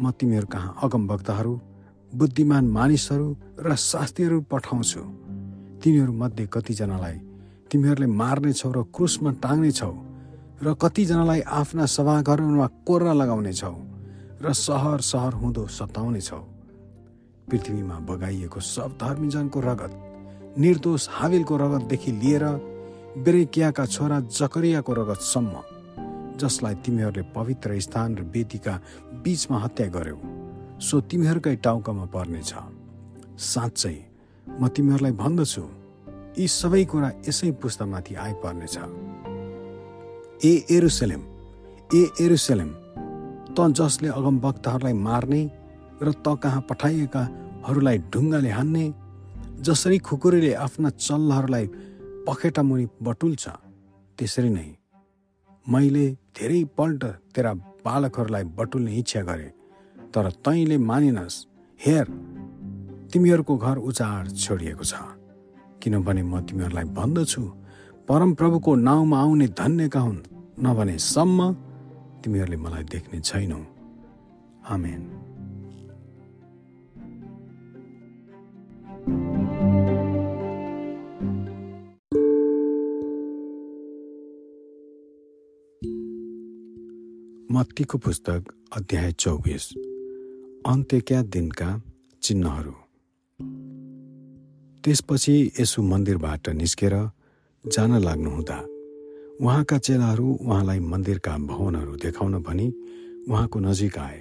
A: म तिमीहरू कहाँ अगमवक्ताहरू बुद्धिमान मानिसहरू र शास्त्रीहरू पठाउँछु। तिनीहरूमध्ये कतिजनालाई तिमीहरूले मार्नेछौ र क्रुसमा टाङ्नेछौ र कतिजनालाई आफ्ना सभाघरहरूमा कोर्रा लगाउनेछौ र सहर सहर हुँदो सताउनेछौ। पृथ्वीमा बगाइएको सब धर्मीजनको रगत निर्दोष हाविलको रगतदेखि लिएर बेरेकियाका छोरा जकरियाको रगतसम्म जसलाई तिमीहरूले पवित्र स्थान र वेदीका बीचमा हत्या गर्यौ सो तिमीहरूकै टाउकामा पर्नेछ। साँच्चै म तिमीहरूलाई भन्दछु यी सबै कुरा यसै पुस्तामाथि आइपर्नेछ। ए एरुसलेम ए एरुसलेम त जसले अगम वक्ताहरूलाई मार्ने र त कहाँ पठाइएकाहरूलाई ढुङ्गाले हान्ने जसरी खुकुरीले आफ्ना चल्लाहरूलाई पखेटा मुनि बटुल्छ त्यसरी नै मैले धेरैपल्ट तेरा बालकहरूलाई बटुल्ने इच्छा गरेँ तर तैँले मानिनस्। हेर तिमीहरूको घर उचाड छोडिएको छ किनभने म तिमीहरूलाई भन्दछु। परमप्रभुको नाउँमा आउने धन्यका हुन् नभने सम्म तिमीहरूले मलाई देख्ने छैनौ। आमेन। मत्तीको पुस्तक अध्याय चौबिस। अन्त्यका दिनका चिन्हहरू? त्यसपछि यसो मन्दिरबाट निस्केर जान लाग्नुहुँदा उहाँका चेलाहरू उहाँलाई मन्दिरका भवनहरू देखाउन भनी उहाँको नजिक आए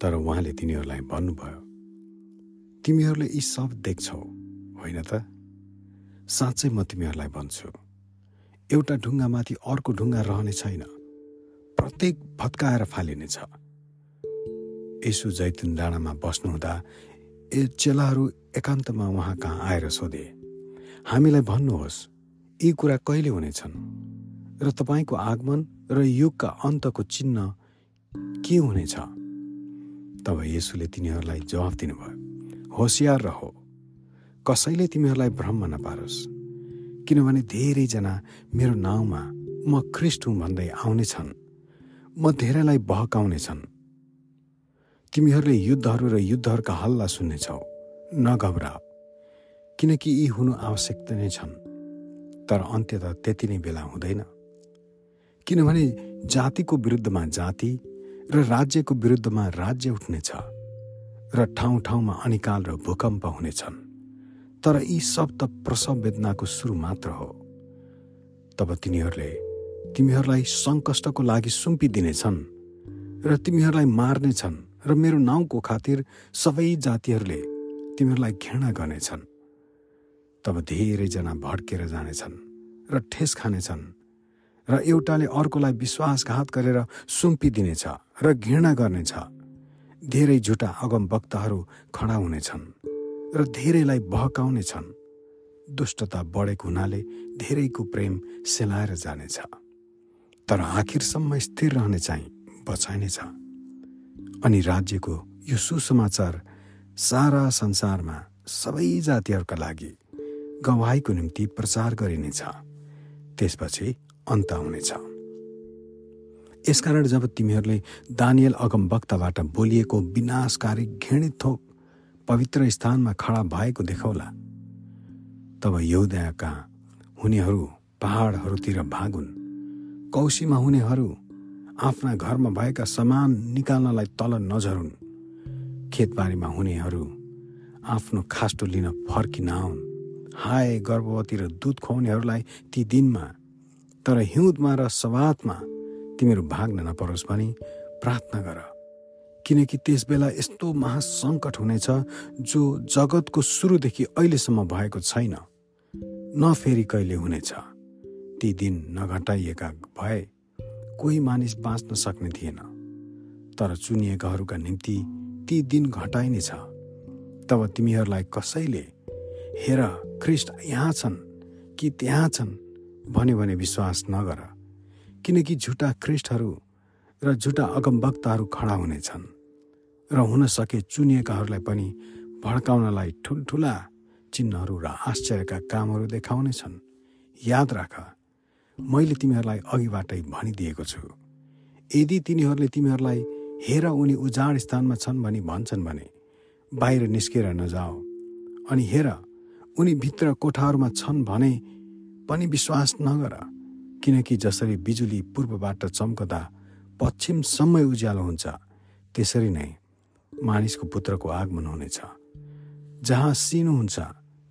A: तर उहाँले तिनीहरूलाई भन्नुभयो तिमीहरूले यी सब देख्छौ होइन त? साँच्चै म तिमीहरूलाई भन्छु एउटा ढुङ्गामाथि अर्को ढुङ्गा रहने छैन। प्रत्येक भत्काएर फालिनेछ। यसु जैतुन डाँडामा बस्नुहुँदा ए चेलाहरू एकान्तमा उहाँ कहाँ आएर सोधे हामीलाई भन्नुहोस् यी कुरा कहिले हुनेछन्? र तपाईँको आगमन र युगका अन्तको चिन्ह के हुनेछ? तब यसुले तिनीहरूलाई जवाफ दिनुभयो होसियार रह। कसैले तिमीहरूलाई भ्रममा नपारोस् किनभने धेरैजना मेरो नाउँमा म ख्रिस्ट हुँ भन्दै आउनेछन्। म धेरैलाई बहकाउनेछन्। तिमीहरूले युद्धहरू र युद्धहरूका हल्ला सुन्नेछौ। नघबराओ किनकि यी हुनु आवश्यक नै छन्। तर अन्त्य त त्यति नै बेला हुँदैन। किनभने जातिको विरुद्धमा जाति र राज्यको विरुद्धमा राज्य उठ्नेछ। र ठाउँ ठाउँमा अनिकाल र भूकम्प हुनेछन्। तर यी त प्रसव वेदनाको सुरु मात्र हो। तब तिनीहरूले तिमीहरूलाई सङ्कष्टको लागि सुम्पिदिनेछन् र तिमीहरूलाई मार्नेछन् र मेरो नाउँको खातिर सबै जातिहरूले तिमीहरूलाई घृणा गर्नेछन्। तब धेरैजना भड्केर जानेछन् र ठेस खानेछन् र एउटाले अर्कोलाई विश्वासघात गरेर सुम्पिदिनेछ र घृणा गर्नेछ। धेरै झुटा अगम वक्ताहरू खडा हुनेछन् र धेरैलाई बहकाउनेछन् दुष्टता बढेको हुनाले धेरैको प्रेम सेलाएर जानेछ। तर आखिरसम्म स्थिर रहने चाहिँ बचाइनेछ। अनि राज्यको यो सुसमाचार सारा संसारमा सबै जातिहरूका लागि गवाईको निम्ति प्रचार गरिनेछ। त्यसपछि अन्त हुनेछ यसकारण जब तिमीहरूले दानियल अगम वक्ताबाट बोलिएको विनाशकारी घृणित थोक पवित्र स्थानमा खडा भएको देखाउला तब यौदयाका हुनेहरू पहाडहरूतिर भागुन्। कौशीमा हुनेहरू आफ्ना घरमा भएका सामान निकाल्नलाई तल नझरुन्। खेतबारीमा हुनेहरू आफ्नो खास्टो लिन फर्किन आउन्। हाय गर्भवती र दुध खुवाउनेहरूलाई ती दिनमा तर हिउँदमा र सवातमा तिमीहरू भाग्न नपरोस् भनी प्रार्थना गर। किनकि त्यस बेला यस्तो महासङ्कट हुनेछ जो जगतको सुरुदेखि अहिलेसम्म भएको छैन। न फेरि कहिले हुनेछ। ती दिन नघटाइएका भए कोही मानिस बाँच्न सक्ने थिएन। तर चुनिएकाहरूका निम्ति ती दिन घटाइनेछ तब तिमीहरूलाई कसैले हेर ख्रिस्ट यहाँ छन् कि त्यहाँ छन्? भन्यो भने विश्वास नगर। किनकि झुटा ख्रिस्टहरू र झुटा अगमवक्ताहरू खडा हुनेछन् र हुन सके चुनिएकाहरूलाई पनि भड्काउनलाई ठुल्ठुला चिन्हहरू र आश्चर्यका कामहरू देखाउनेछन्। याद राख मैले तिमीहरूलाई अघिबाटै भनिदिएको छु। यदि तिनीहरूले तिमीहरूलाई हेर उनी उजाड स्थानमा छन् भनी भन्छन् भने बाहिर निस्केर नजाओ। अनि हेर उनी भित्र कोठाहरूमा छन् भने पनि विश्वास नगर। किनकि जसरी बिजुली पूर्वबाट चम्कदा पश्चिमसम्म उज्यालो हुन्छ त्यसरी नै मानिसको पुत्रको आगमन हुनेछ। जहाँ सिनु हुन्छ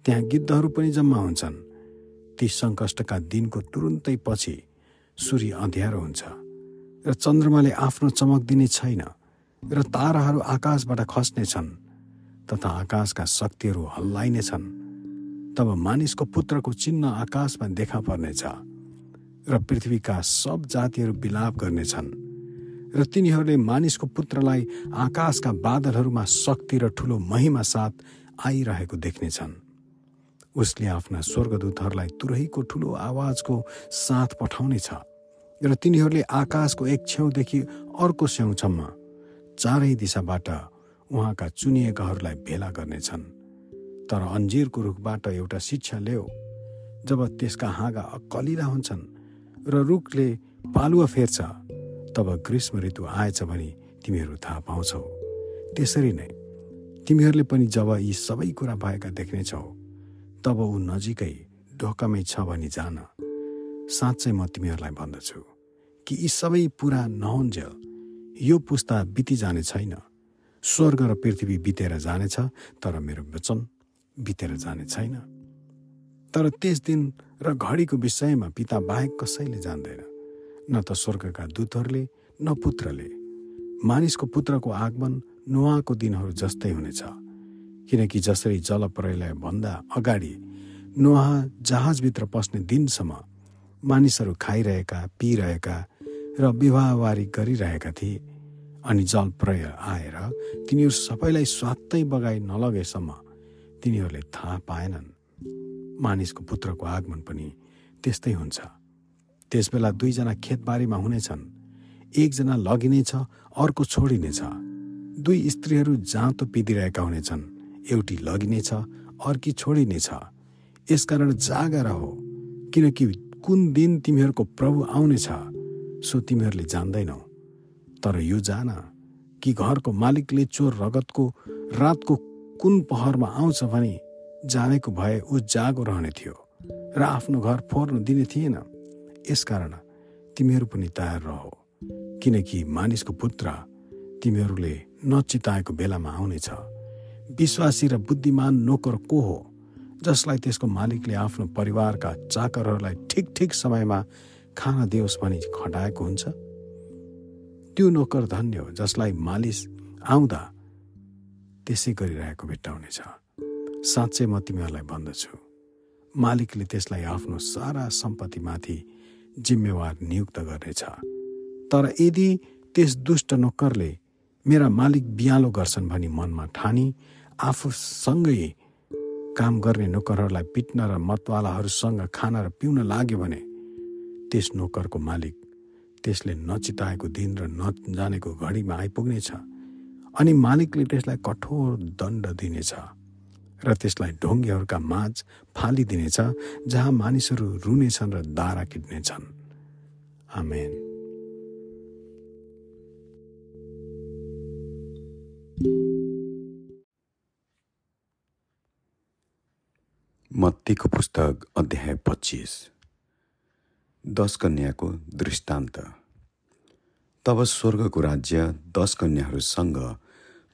A: त्यहाँ गिद्धहरू पनि जम्मा हुन्छन्। ती सङ्कष्टका दिनको तुरुन्तै पछि सूर्य अँध्यारो हुन्छ र चन्द्रमाले आफ्नो चमक दिने छैन र ताराहरू आकाशबाट खस्नेछन् तथा आकाशका शक्तिहरू हल्लाइनेछन्। तब मानिसको पुत्रको चिन्ह आकाशमा देखा पर्नेछ। र पृथ्वीका सब जातिहरू विलाप गर्नेछन् र तिनीहरूले मानिसको पुत्रलाई आकाशका बादलहरूमा शक्ति र ठुलो महिमा साथ आइरहेको देख्नेछन्। उसले आफ्ना स्वर्गदूतहरूलाई तुरैको ठुलो आवाजको साथ पठाउनेछ र तिनीहरूले आकाशको एक छेउदेखि अर्को छेउसम्म चारै दिशाबाट उहाँका चुनिएकाहरूलाई भेला गर्नेछन्। तर अन्जिरको रुखबाट एउटा शिक्षा ल्याऊ जब त्यसका हाँगा कलिला हुन्छन् र रुखले पालुवा फेर्छ। तब ग्रीष्म ऋतु आएछ भने तिमीहरू थाहा पाउँछौ। त्यसरी नै तिमीहरूले पनि जब यी सबै कुरा भएका देख्नेछौ तब ऊ नजिकै ढोकामै छ भनी जान। साँच्चै म तिमीहरूलाई भन्दछु कि यी सबै पुरा नहुन्जेल। यो पुस्ता बिति जाने छैन। स्वर्ग र पृथ्वी बितेर जानेछ तर मेरो वचन बितेर जाने छैन। तर त्यस दिन र घडीको विषयमा पिता बाहेक कसैले जान्दैन। न त स्वर्गका दूतहरूले न पुत्रले। मानिसको पुत्रको आगमन नुहाको दिनहरू जस्तै हुनेछ। किनकि जसरी जलप्रलय भन्दा अगाडि नुहा जहाजभित्र पस्ने दिनसम्म मानिसहरू खाइरहेका पिइरहेका र विवाहवारी गरिरहेका थिए अनि जल प्रय आएर तिनीहरू सबैलाई स्वात्तै बगाई नलगेसम्म तिनीहरूले थाहा पाएनन्। मानिसको पुत्रको आगमन पनि त्यस्तै हुन्छ।
D: त्यसबेला दुईजना खेतबारीमा हुनेछन्। एकजना लगिनेछ अर्को छोडिनेछ दुई स्त्रीहरू जाँतो पिदिरहेका हुनेछन्। एउटी लगिनेछ अर्की छोडिनेछ यसकारण जागर हो किनकि कुन दिन तिमीहरूको प्रभु आउनेछ सो तिमीहरूले जान्दैनौ। तर यो जान कि घरको मालिकले चोर रगतको रातको कुन पहरमा आउँछ भने जानेको भए ऊ जागो रहने थियो र आफ्नो घर फोर्न दिने थिएन। यसकारण तिमीहरू पनि तयार रह किनकि मानिसको पुत्र तिमीहरूले नचिताएको बेलामा आउनेछ। विश्वासी र बुद्धिमान नोकर को हो जसलाई त्यसको मालिकले आफ्नो परिवारका चाकरहरूलाई ठिक ठिक समयमा खाना दियोस् भनी खटाएको हुन्छ? त्यो नोकर धन्य हो जसलाई मालिस आउँदा त्यसै गरिरहेको भेट्टाउनेछ। साँच्चै म तिमीहरूलाई भन्दछु। मालिकले त्यसलाई आफ्नो सारा सम्पत्तिमाथि जिम्मेवार नियुक्त गर्नेछ। तर यदि त्यस दुष्ट नोकरले मेरा मालिक बिहालो गर्छन् भनी मनमा ठानी आफूसँगै काम गर्ने नोकरहरूलाई पिट्न र मतवालाहरूसँग खाना र पिउन लाग्यो भने त्यस नोकरको मालिक त्यसले नचिताएको दिन र नजानेको घडीमा आइपुग्नेछ अनि मालिकले त्यसलाई कठोर दण्ड दिनेछ। र त्यसलाई ढोङ्गेहरूका माझ फालिदिनेछ जहाँ मानिसहरू रुनेछन् र दारा किट्नेछन्। आमेन।
A: मत्तीको पुस्तक अध्याय पच्चिस। दश कन्याको दृष्टान्त। तब स्वर्गको राज्य दश कन्याहरूसँग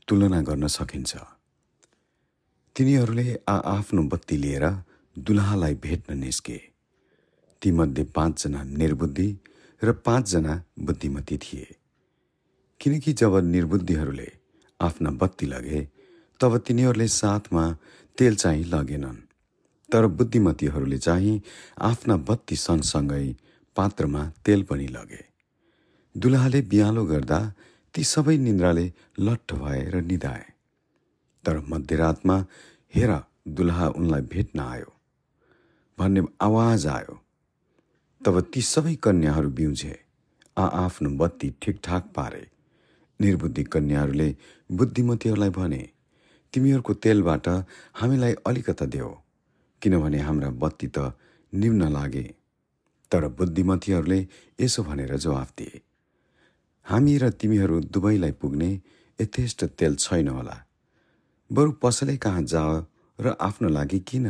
A: तुलना गर्न सकिन्छ। तिनीहरूले आआफ्नो बत्ती लिएर दुलहालाई भेट्न निस्के। तीमध्ये पाँचजना निर्बुद्धि र पाँचजना बुद्धिमती थिए। किनकि जब निर्बुद्धिहरूले आफ्ना बत्ती लगे तब तिनीहरूले साथमा तेल चाहिँ लगेनन्। तर बुद्धिमतीहरूले चाहिँ आफ्ना बत्ती सँगसँगै पात्रमा तेल पनि लगे। दुलहाले बिहालो गर्दा ती सबै निन्द्राले लट्ठ भए र निधाए। तर मध्यरातमा हेर दुलहा उनलाई भेट्न आयो। भन्ने आवाज आयो। तब ती सबै कन्याहरू बिउझे। आ आफ्नो बत्ती ठिकठाक पारे। निर्बुद्धि कन्याहरूले बुद्धिमतीहरूलाई भने तिमीहरूको तेलबाट हामीलाई अलिकता देऊ किनभने हाम्रा बत्ती त निम्न लागे तर बुद्धिमतीहरूले यसो भनेर जवाफ दिए हामी र तिमीहरू दुवैलाई पुग्ने यथेष्ट तेल छैन होला। बरु पसलै कहाँ जा र आफ्नो लागि किन?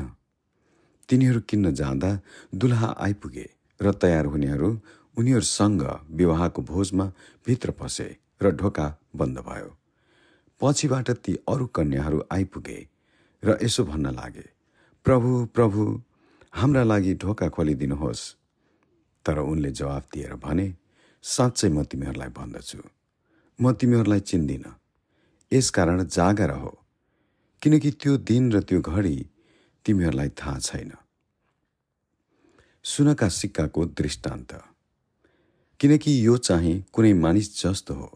A: तिनीहरू किन्न जाँदा दुलहा आइपुगे र तयार हुनेहरू उनीहरूसँग विवाहको भोजमा भित्र पसे र ढोका बन्द भयो। पछिबाट ती अरू कन्याहरू आइपुगे र यसो भन्न लागे प्रभु प्रभु हाम्रा लागि ढोका खोलिदिनुहोस्। तर उनले जवाफ दिएर भने साँच्चै म तिमीहरूलाई भन्दछु। म तिमीहरूलाई चिन्दिनँ। यसकारण जागा हो किनकि त्यो दिन र त्यो घडी तिमीहरूलाई थाहा छैन। सुनका सिक्काको दृष्टान्त। किनकि यो चाहिँ कुनै मानिस जस्तो हो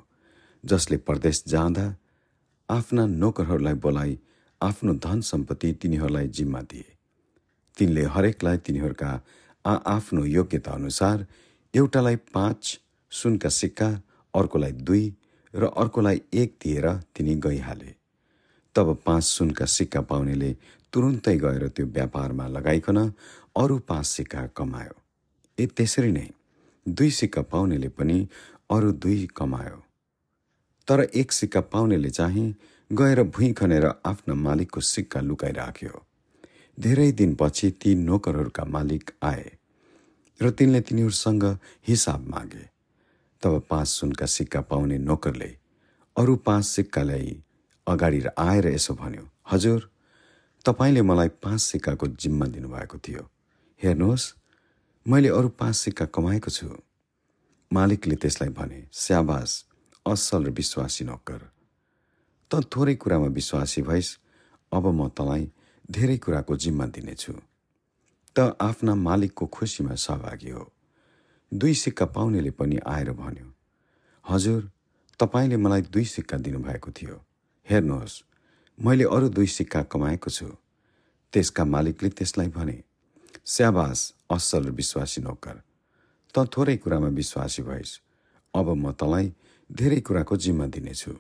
A: जसले परदेश जाँदा आफ्ना नोकरहरूलाई बोलाइ आफ्नो धन सम्पत्ति तिनीहरूलाई जिम्मा दिए। तिनले हरेकलाई तिनीहरूका आफ्नो योग्यता अनुसार एउटालाई पाँच सुनका सिक्का अर्कोलाई दुई र अर्कोलाई एक दिएर तिनी गइहाले। तब पाँच सुनका सिक्का पाउनेले तुरुन्तै गएर त्यो व्यापारमा लगाइकन अरू पाँच सिक्का कमायो। ए त्यसरी नै दुई सिक्का पाउनेले पनि अरू दुई कमायो। तर एक सिक्का पाउनेले चाहिँ गएर भुइँ खनेर आफ्ना मालिकको सिक्का लुकाइराख्यो। धेरै दिनपछि ती नोकरहरूका मालिक आए र तिनले तिनीहरूसँग हिसाब मागे। तब पाँच सुनका सिक्का पाउने नोकरले अरू पाँच सिक्का ल्याई अगाडि आएर यसो भन्यो हजुर तपाईँले मलाई पाँच सिक्काको जिम्मा दिनुभएको थियो। हेर्नुहोस् मैले अरू पाँच सिक्का कमाएको छु। मालिकले त्यसलाई भने स्याबास असल र विश्वासी नोकर। त थोरै कुरामा विश्वासी भइस् अब म तँलाई धेरै कुराको जिम्मा दिनेछु। त आफ्ना मालिकको खुसीमा सहभागी हो। दुई सिक्का पाउनेले पनि आएर भन्यो हजुर तपाईँले मलाई दुई सिक्का दिनुभएको थियो। हेर्नुहोस् मैले अरू दुई सिक्का कमाएको छु। त्यसका मालिकले त्यसलाई भने स्याबास असल विश्वासी नोकर त थोरै कुरामा विश्वासी भइस्। अब म तँलाई धेरै कुराको जिम्मा दिनेछु।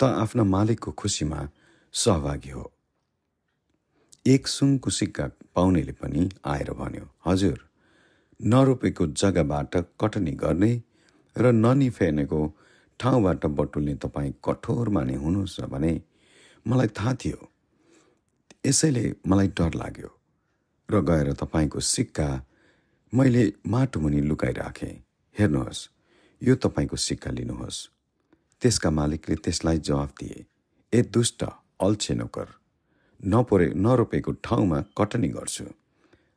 A: त आफ्ना मालिकको खुसीमा सहभागी हो एक सुनको सिक्का पाउनेले पनि आएर भन्यो हजुर नरोपेको जग्गाबाट कटनी गर्ने र ननिफेर्नेको ठाउँबाट बटुल्ने तपाईँ कठोर माने हुनुहोस् भने मलाई थाहा थियो। यसैले मलाई डर लाग्यो र गएर तपाईँको सिक्का मैले माटोमुनि लुकाइराखेँ। हेर्नुहोस् यो तपाईँको सिक्का लिनुहोस्। त्यसका मालिकले त्यसलाई जवाफ दिए ए दुष्ट अल्छे नोकर नपरे नरोपेको ठाउँमा कटनी गर्छु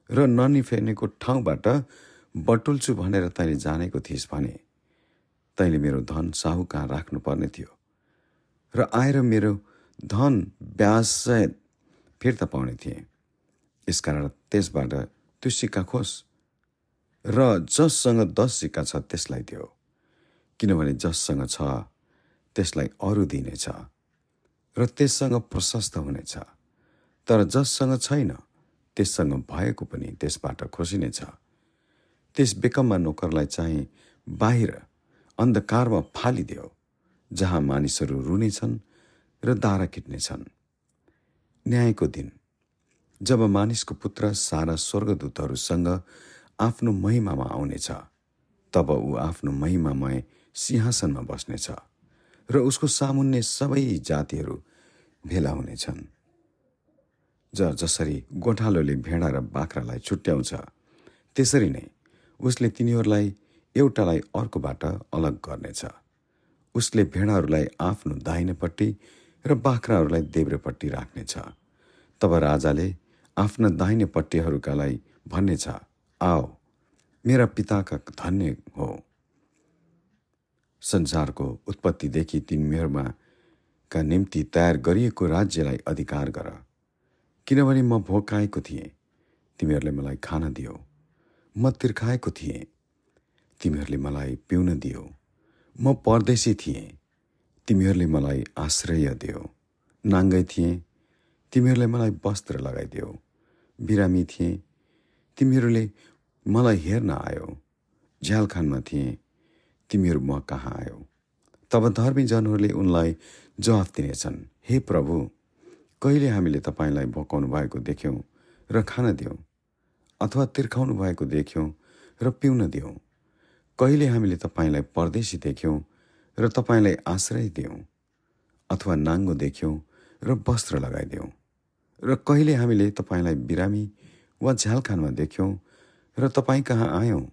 A: र ननिफेर्नेको ठाउँबाट बटुल्छु भनेर तैँले जानेको थिइस् भने तैँले मेरो धन साहु कहाँ राख्नुपर्ने थियो र आएर मेरो धन ब्याज फिर्ता पाउने थिएँ। यसकारण त्यसबाट त्यो सिक्का खोस् र जससँग दस सिक्का छ त्यसलाई दियो। किनभने जससँग छ त्यसलाई अरू दिनेछ र त्यससँग प्रशस्त हुनेछ। तर जससँग छैन त्यससँग भएको पनि त्यसबाट खोसिनेछ त्यस बेकममा नोकरलाई चाहिँ बाहिर अन्धकारमा फालिदियो जहाँ मानिसहरू रुनेछन् र दारा किट्नेछन् न्यायको दिन। जब मानिसको पुत्र सारा स्वर्गदूतहरूसँग आफ्नो महिमामा आउनेछ तब ऊ आफ्नो महिमामय सिंहासनमा बस्नेछ र उसको सामुन्ने सबै जातिहरू भेला हुनेछन्। ज जसरी गोठालोले भेडा र बाख्रालाई छुट्याउँछ त्यसरी नै उसले तिनीहरूलाई एउटालाई अर्कोबाट अलग गर्नेछ। उसले भेडाहरूलाई आफ्नो दाहिनेपट्टि र बाख्राहरूलाई देब्रेपट्टि राख्नेछ। तब राजाले आफ्ना दाहिनेपट्टिहरूकालाई भन्नेछ आओ मेरा पिताका धन्य हो। संसारको उत्पत्तिदेखि तिमीहरूमा का निम्ति तयार गरिएको राज्यलाई अधिकार गर। किनभने म भोकाएको थिएँ। तिमीहरूले मलाई खान दियो। म तिर्खाएको थिएँ। तिमीहरूले मलाई पिउन दियो। म परदेशी थिएँ। तिमीहरूले मलाई आश्रय दियो। नाङ्गै थिएँ। तिमीहरूले मलाई वस्त्र लगाइदियो। बिरामी थिएँ। तिमीहरूले मलाई हेर्न आयो। झ्यालखानमा थिएँ। तिमीहरू म कहाँ आयो? तब धर्मी जनहरूले उनलाई जवाफ दिनेछन् हे प्रभु कहिले हामीले तपाईँलाई भोकाउनु भएको देख्यौँ र खान दियौँ? अथवा तिर्खाउनु भएको देख्यौँ र पिउन दियौँ? कहिले हामीले तपाईँलाई परदेशी देख्यौँ र तपाईँलाई आश्रय दियौँ अथवा नाङ्गो देख्यौँ र वस्त्र लगाइदियौँ? र कहिले हामीले तपाईँलाई बिरामी वा झ्यालखानमा देख्यौँ र तपाईँ कहाँ आयौँ?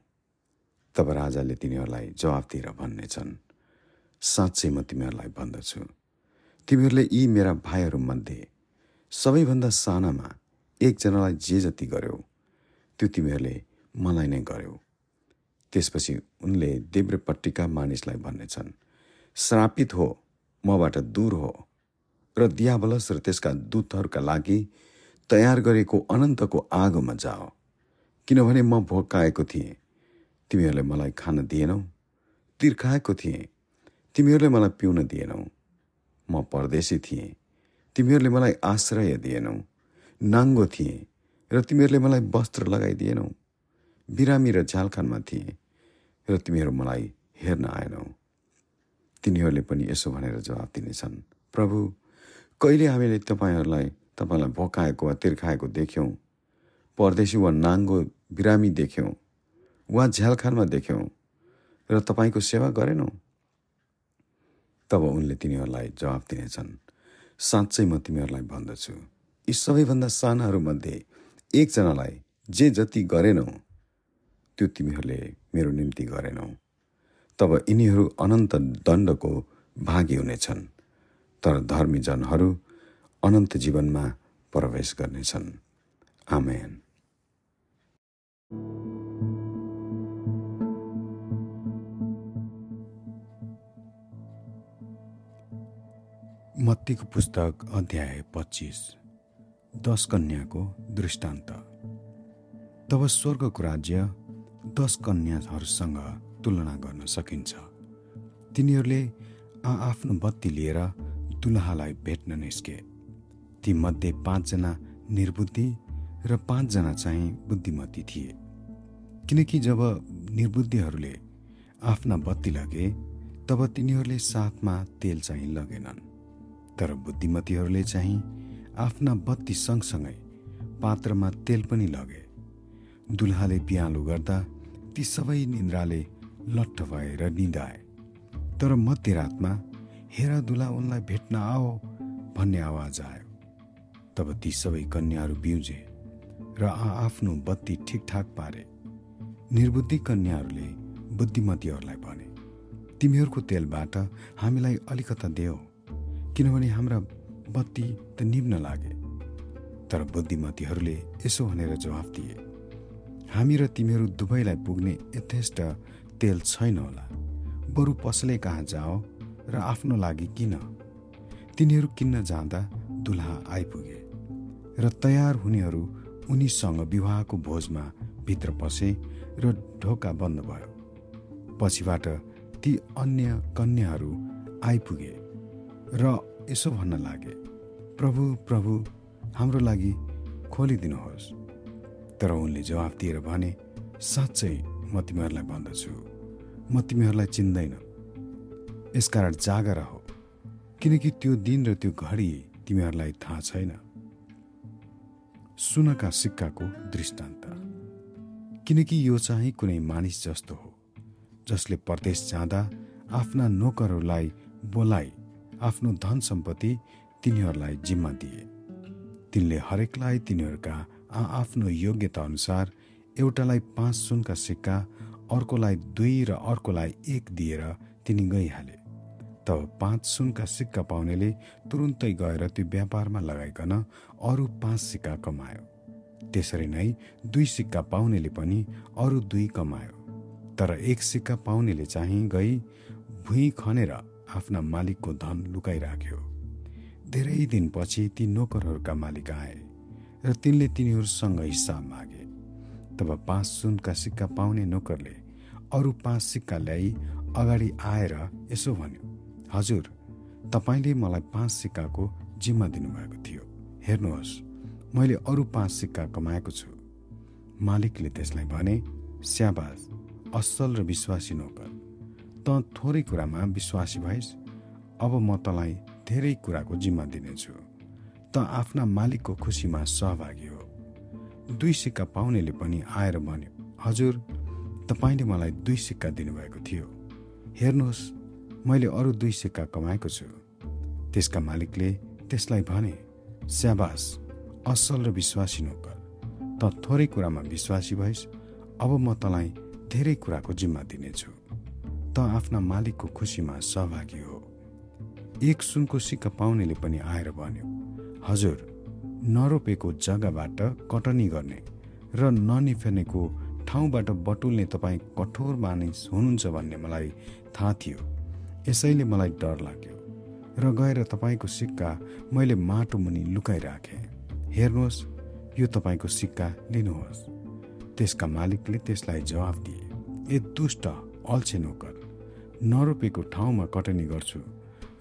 A: तब राजाले तिनीहरूलाई जवाफ दिएर भन्नेछन् साँच्चै म तिमीहरूलाई भन्दछु। तिमीहरूले यी मेरा भाइहरूमध्ये सबैभन्दा सानामा एकजनालाई जे जति गर्यो त्यो तिमीहरूले मलाई नै गर्यो। त्यसपछि उनले देब्रेपट्टिका मानिसलाई भन्नेछन् श्रापित हो मबाट दूर हो। र दियाबलस र त्यसका दूतहरूका लागि तयार गरेको अनन्तको आगोमा जाओ। किनभने म भोकाएको थिएँ। तिमीहरूले मलाई खान दिएनौ तिर्खाएको थिएँ। तिमीहरूले मलाई पिउन दिएनौ। म परदेशी थिएँ। तिमीहरूले मलाई आश्रय दिएनौ। नाङ्गो थिएँ। र तिमीहरूले मलाई वस्त्र लगाइदिएनौ। बिरामी र झ्यालखानमा थिएँ। र तिमीहरू मलाई हेर्न आएनौ। तिनीहरूले पनि यसो भनेर जवाब दिनेछन्। प्रभु कहिले हामीले तपाईँहरूलाई तपाईँलाई भोकाएको वा तिर्खाएको देख्यौँ? परदेशी वा नाङ्गो बिरामी देख्यौँ? वा झ्यालखानमा देख्यौँ? र तपाईँको सेवा गरेनौँ? तब उनले तिनीहरूलाई जवाब दिनेछन्। साँच्चै म तिमीहरूलाई भन्दछु। यी सबैभन्दा सानाहरूमध्ये एकजनालाई जे जति गरेनौ त्यो तिमीहरूले मेरो निम्ति गरेनौ। तब यिनीहरू अनन्त दण्डको भागी हुनेछन् तर धर्मी जनहरू अनन्त जीवनमा प्रवेश गर्नेछन्। आमेन।
E: मत्तीको पुस्तक अध्याय पच्चिस। दस कन्याको दृष्टान्त। तब स्वर्गको राज्य दस कन्याहरूसँग तुलना गर्न सकिन्छ। तिनीहरूले आफ्नो बत्ती लिएर दुलहालाई भेट्न निस्के। तीमध्ये पाँचजना निर्बुद्धि र पाँचजना चाहिँ बुद्धिमती थिए।
A: किनकि जब निर्बुद्धिहरूले आफ्ना बत्ती लगे तब तिनीहरूले साथमा तेल चाहिँ लगेनन्। तर बुद्धिमतीहरूले चाहिँ आफ्ना बत्ती सँगसँगै पात्रमा तेल पनि लगे। दुल्हाले पियालो गर्दा ती सबै निन्द्राले लट्ठ भएर निदाए तर मध्यरातमा हेर दुला उनलाई भेट्न आओ भन्ने आवाज आयो। तब ती सबै कन्याहरू बिउजे र आफ्नो बत्ती ठिकठाक पारे। निर्बुद्धि कन्याहरूले बुद्धिमतीहरूलाई भने तिमीहरूको तेलबाट हामीलाई अलिकता देऊ किनभने हाम्रा बत्ती त निप्न लागे। तर बुद्धिमतीहरूले यसो भनेर जवाफ दिए हामी र तिमीहरू दुवैलाई पुग्ने यथेष्ट तेल छैन होला। बरु पसले कहाँ जाओ र आफ्नो लागि किन? तिनीहरू किन्न जाँदा दुल्हा आइपुगे र तयार हुनेहरू उनीसँग विवाहको भोजमा भित्र पसे र ढोका बन्द भयो। पछिबाट ती अन्य कन्याहरू आइपुगे र यसो भन्न लागे प्रभु प्रभु हाम्रो लागि खोलिदिनुहोस्। तर उनले जवाफ दिएर भने साँच्चै म तिमीहरूलाई भन्दछु। म तिमीहरूलाई चिन्दैन। यसकारण जागर हो किनकि त्यो दिन र त्यो घडी तिमीहरूलाई थाहा छैन। सुनका सिक्काको दृष्टान्त। किनकि यो चाहिँ कुनै मानिस जस्तो हो जसले परदेश जाँदा आफ्ना नोकरहरूलाई बोलाइ आफ्नो धन सम्पत्ति तिनीहरूलाई जिम्मा दिए। तिनले हरेकलाई तिनीहरूका आफ्नो योग्यता अनुसार एउटालाई पाँच सुनका सिक्का अर्कोलाई दुई र अर्कोलाई एक दिएर तिनी गइहाले। तब पाँच सुनका सिक्का पाउनेले तुरुन्तै गएर त्यो व्यापारमा लगाइकन अरू पाँच सिक्का कमायो। त्यसरी नै दुई सिक्का पाउनेले पनि अरू दुई कमायो। तर एक सिक्का पाउनेले चाहिँ गई भुइँ खनेर आफ्ना मालिकको धन लुकाइराख्यो। धेरै दिनपछि ती नोकरहरूका मालिक आए। र तिनले तिनीहरूसँग हिसाब मागे। तब पाँच सुनका सिक्का पाउने नोकरले अरू पाँच सिक्का ल्याई अगाडि आएर यसो भन्यो हजुर तपाईँले मलाई पाँच सिक्काको जिम्मा दिनुभएको थियो। हेर्नुहोस् मैले अरू पाँच सिक्का कमाएको छु। मालिकले त्यसलाई भने स्याबाज असल र विश्वासी नोकर त थोरै कुरामा विश्वासी भइस् अब म तँलाई धेरै कुराको जिम्मा दिनेछु। त आफ्ना मालिकको खुसीमा सहभागी हो। दुई सिक्का पाउनेले पनि आएर भन्यो हजुर तपाईँले मलाई दुई सिक्का दिनुभएको थियो। हेर्नुहोस् मैले अरू दुई सिक्का कमाएको छु। त्यसका मालिकले त्यसलाई भने स्याबास असल र विश्वासी नोकर त थोरै कुरामा विश्वासी भइस् अब म तँलाई धेरै कुराको जिम्मा दिनेछु। त आफ्ना मालिकको खुसीमा सहभागी हो। एक सुनको सिक्का पाउनेले पनि आएर भन्यो हजुर नरोपेको जग्गाबाट कटनी गर्ने र ननिफेनेको ठाउँबाट बटुल्ने तपाईँ कठोर मानिस हुनुहुन्छ भन्ने मलाई थाहा थियो। यसैले मलाई डर लाग्यो र गएर तपाईँको सिक्का मैले माटो मुनि लुकाइराखेँ। हेर्नुहोस् यो तपाईँको सिक्का लिनुहोस्। त्यसका मालिकले त्यसलाई जवाफ दिए ए दुष्ट अल्छे नोकर नरोपेको ठाउँमा कटनी गर्छु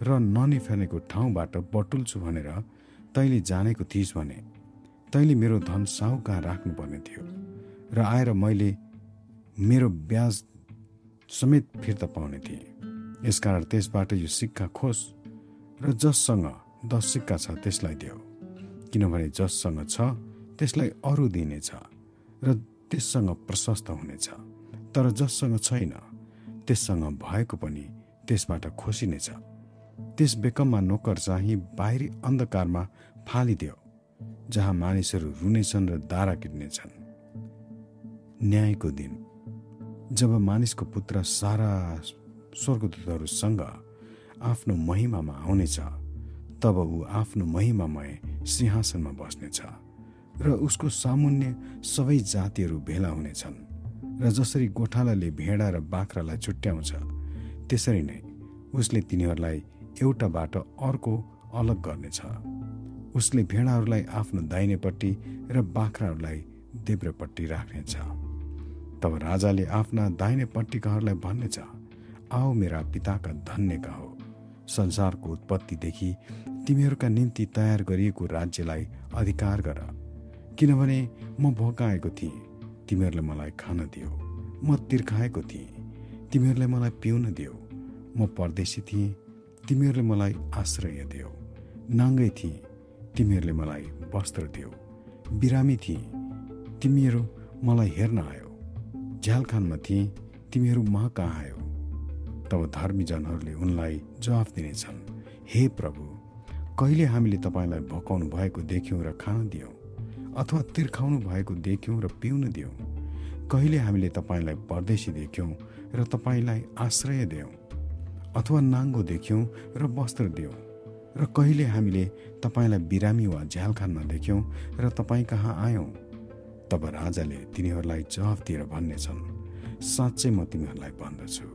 A: र ननिफेनेको ठाउँबाट बटुल्छु भनेर तैँले जानेको थिइस् भने तैँले मेरो धन साहु कहाँ राख्नुपर्ने थियो र आएर मैले मेरो ब्याज समेत फिर्ता पाउने थिएँ। यसकारण त्यसबाट यो सिक्का खोस् र जससँग दस सिक्का छ त्यसलाई देऊ किनभने जससँग छ त्यसलाई अरू दिनेछ र त्यससँग प्रशस्त हुनेछ तर जससँग छैन त्यससँग भएको पनि त्यसबाट खोसिनेछ त्यस बेकममा नोकर चाहिँ बाहिरी अन्धकारमा फालिदेऊ जहाँ मानिसहरू रुनेछन् र दारा किट्नेछन् न्यायको दिन। जब मानिसको पुत्र सारा स्वर्गदूतहरूसँग आफ्नो महिमामा आउनेछ तब ऊ आफ्नो महिमामय सिंहासनमा बस्नेछ र उसको सामुन्य सबै जातिहरू भेला हुनेछन् र जसरी गोठालाले भेडा र बाख्रालाई छुट्याउँछ त्यसरी नै उसले तिनीहरूलाई एउटाबाट अर्को अलग गर्नेछ। उसले भेडाहरूलाई आफ्नो दाहिनेपट्टि र बाख्राहरूलाई देब्रेपट्टि राख्नेछ। तब राजाले आफ्ना दाहिनेपट्टिकाहरूलाई भन्नेछ आओ मेरा पिताका धन्यका हो। संसारको उत्पत्तिदेखि तिमीहरूका निम्ति तयार गरिएको राज्यलाई अधिकार गर। किनभने म भोकाएको थिएँ।
F: तिमीहरूले मलाई खान दियो। म तिर्खाएको थिएँ। तिमीहरूले मलाई पिउन दियो। म परदेशी थिएँ। तिमीहरूले मलाई आश्रय दियो। नाङ्गै थिएँ। तिमीहरूले मलाई वस्त्र दियो। बिरामी थिएँ। तिमीहरू मलाई हेर्न आयो। झ्यालखानमा थिएँ। तिमीहरू म कहाँ आयो? तब धर्मीजनहरूले उनलाई जवाफ दिनेछन्। हे प्रभु कहिले हामीले तपाईँलाई भकाउनु भएको देख्यौँ र खान दियौँ? अथवा तिर्खाउनु भएको देख्यौँ र पिउन दियौँ? कहिले हामीले तपाईँलाई परदेशी देख्यौँ र तपाईँलाई आश्रय दियौँ? अथवा नाङ्गो देख्यौँ र वस्त्र दियौँ? र कहिले हामीले तपाईँलाई बिरामी वा झ्यालखानमा देख्यौँ र तपाईँ कहाँ आयौँ? तब राजाले तिनीहरूलाई जवाफ दिएर भन्नेछन् साँच्चै म तिमीहरूलाई भन्दछु।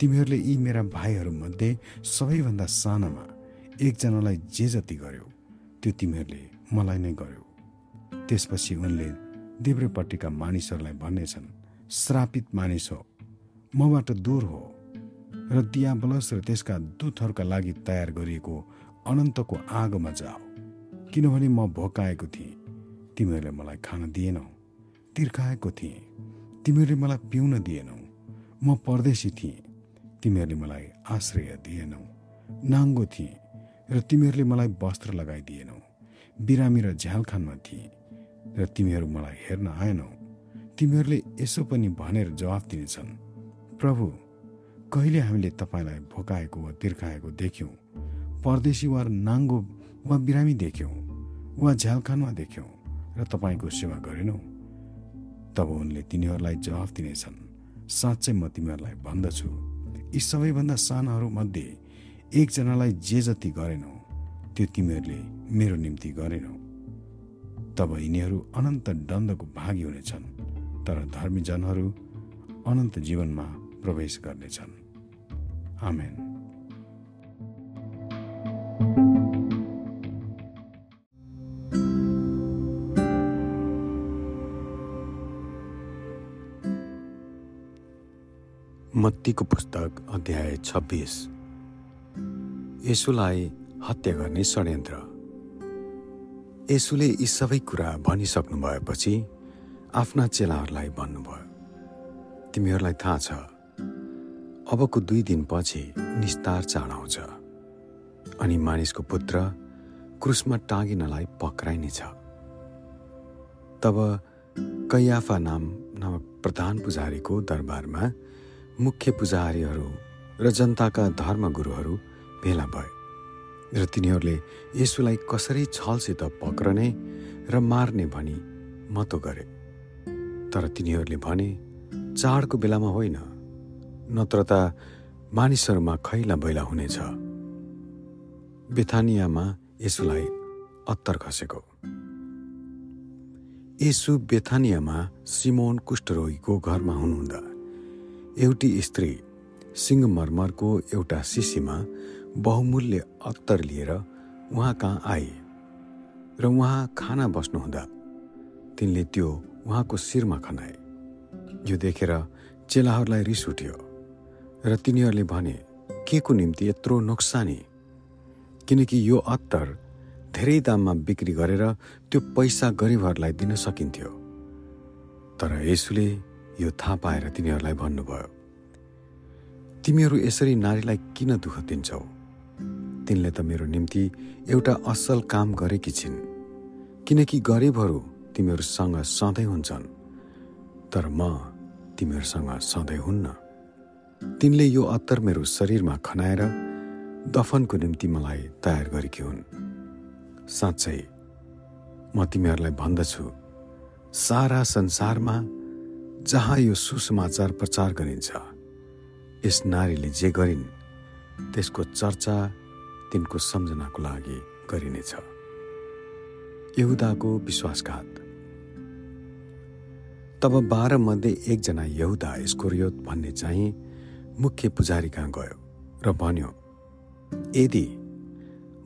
F: तिमीहरूले यी मेरा भाइहरूमध्ये सबैभन्दा सानामा एकजनालाई जे जति गर्यो त्यो तिमीहरूले मलाई नै गर्यो। त्यसपछि उनले देब्रेपट्टिका मानिसहरूलाई भन्नेछन् श्रापित मानिस हो मबाट दूर हो र दियाबलस र त्यसका दूतहरूका लागि तयार गरिएको अनन्तको आगोमा जाओ। किनभने म भोकाएको थिएँ। तिमीहरूले मलाई खान दिएनौ। तिर्खाएको थिएँ। तिमीहरूले मलाई पिउन दिएनौ। म परदेशी थिएँ। तिमीहरूले मलाई आश्रय दिएनौ। नाङ्गो थिएँ र तिमीहरूले मलाई वस्त्र लगाइदिएनौ। बिरामी र झ्यालखानमा थिएँ र तिमीहरू मलाई हेर्न आएनौ। तिमीहरूले यसो पनि भनेर जवाफ दिनेछन्। प्रभु कहिले हामीले तपाईँलाई भोकाएको वा तिर्खाएको देख्यौँ? परदेशी वा नाङ्गो वा बिरामी देख्यौँ वा झ्यालखानमा देख्यौँ र तपाईँको सेवा गरेनौँ। तब उनले तिनीहरूलाई जवाफ दिनेछन् साँच्चै म तिमीहरूलाई भन्दछु। यी सबैभन्दा सानाहरूमध्ये एकजनालाई जे जति गरेनौ त्यो तिमीहरूले मेरो निम्ति गरेनौ। तब यिनीहरू अनन्त दण्डको भागी हुनेछन् तर धर्मीजनहरू अनन्त जीवनमा प्रवेश गर्नेछन्। आमेन।
A: मत्तीको पुस्तक अध्याय छब्बिस। यसुलाई हत्या गर्ने षड्यन्त्र। यसुले यी सबै कुरा भनिसक्नु भएपछि आफ्ना चेलाहरूलाई भन्नुभयो तिमीहरूलाई थाहा छ अबको दुई दिनपछि निस्तार चाड आउँछ। अनि मानिसको पुत्र क्रुसमा टाँगिनलाई पक्राइनेछ। तब कैयाफा नाम नामक प्रधान पुजारीको दरबारमा मुख्य पुजारीहरू र जनताका धर्मगुरुहरू भेला भए र तिनीहरूले यसुलाई कसरी छलसित पक्रने र मार्ने भनी मतो गरे। तर तिनीहरूले भने चाडको बेलामा होइन नत्र त मानिसहरूमा खैला बैला हुनेछ। बेथानियामा यसुलाई अत्तर खसेको। यसु बेथानियामा सिमोन कुष्ठरोगीको घरमा हुनुहुँदा एउटी स्त्री सिंहमरमरको एउटा शिशीमा बहुमूल्य अत्तर लिएर उहाँ कहाँ आए र उहाँ खाना बस्नुहुँदा तिनले त्यो उहाँको शिरमा खनाए। यो देखेर चेलाहरूलाई रिस उठ्यो र तिनीहरूले भने के को निम्ति यत्रो नोक्सानी? किनकि यो अत्तर धेरै दाममा बिक्री गरेर त्यो पैसा गरिबहरूलाई दिन सकिन्थ्यो। तर यसुले यो थाहा पाएर तिनीहरूलाई भन्नुभयो तिमीहरू यसरी नारीलाई किन दुःख दिन्छौ? तिनले त मेरो निम्ति एउटा असल काम गरेकी छिन्। किनकि गरिबहरू तिमीहरूसँग सधैँ हुन्छन् तर म तिमीहरूसँग सधैँ हुन्न। तिनले यो अत्तर मेरो शरीरमा खनाएर दफनको निम्ति मलाई तयार गरेकी हुन्। साँच्चै म तिमीहरूलाई भन्दछु सारा संसारमा जहाँ यो सुसमाचार प्रचार गरिन्छ यस नारीले जे गरिन् त्यसको चर्चा तिनको सम्झनाको लागि गरिनेछ। यहुदाको विश्वासघात। तब बाह्र मध्ये एकजना यहुदा स्कोरियोत भन्ने चाहिँ मुख्य पुजारी कहाँ गयो र भन्यो यदि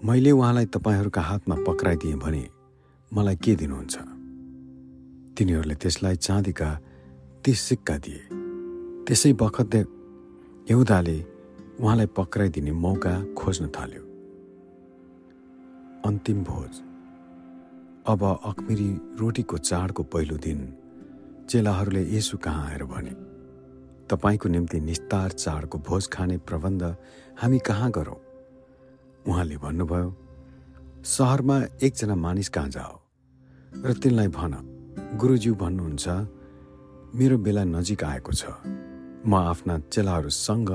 A: मैले उहाँलाई तपाईँहरूका हातमा पक्राइदिएँ भने मलाई के दिनुहुन्छ? तिनीहरूले त्यसलाई चाँदीका तिस सिक्का दिए। त्यसै बखत यहुदाले उहाँलाई पक्राइदिने मौका खोज्न थाल्यो। अन्तिम भोज। अब अखमिरी रोटीको चाडको पहिलो दिन चेलाहरूले यसु कहाँ आएर भने तपाईँको निम्ति निस्तार चाडको भोज खाने प्रबन्ध हामी कहाँ गरौँ? उहाँले भन्नुभयो सहरमा एकजना मानिस कहाँ जाओ? र तिनलाई भन। गुरुज्यू भन्नुहुन्छ मेरो बेला नजिक आएको छ। म आफ्ना चेलाहरूसँग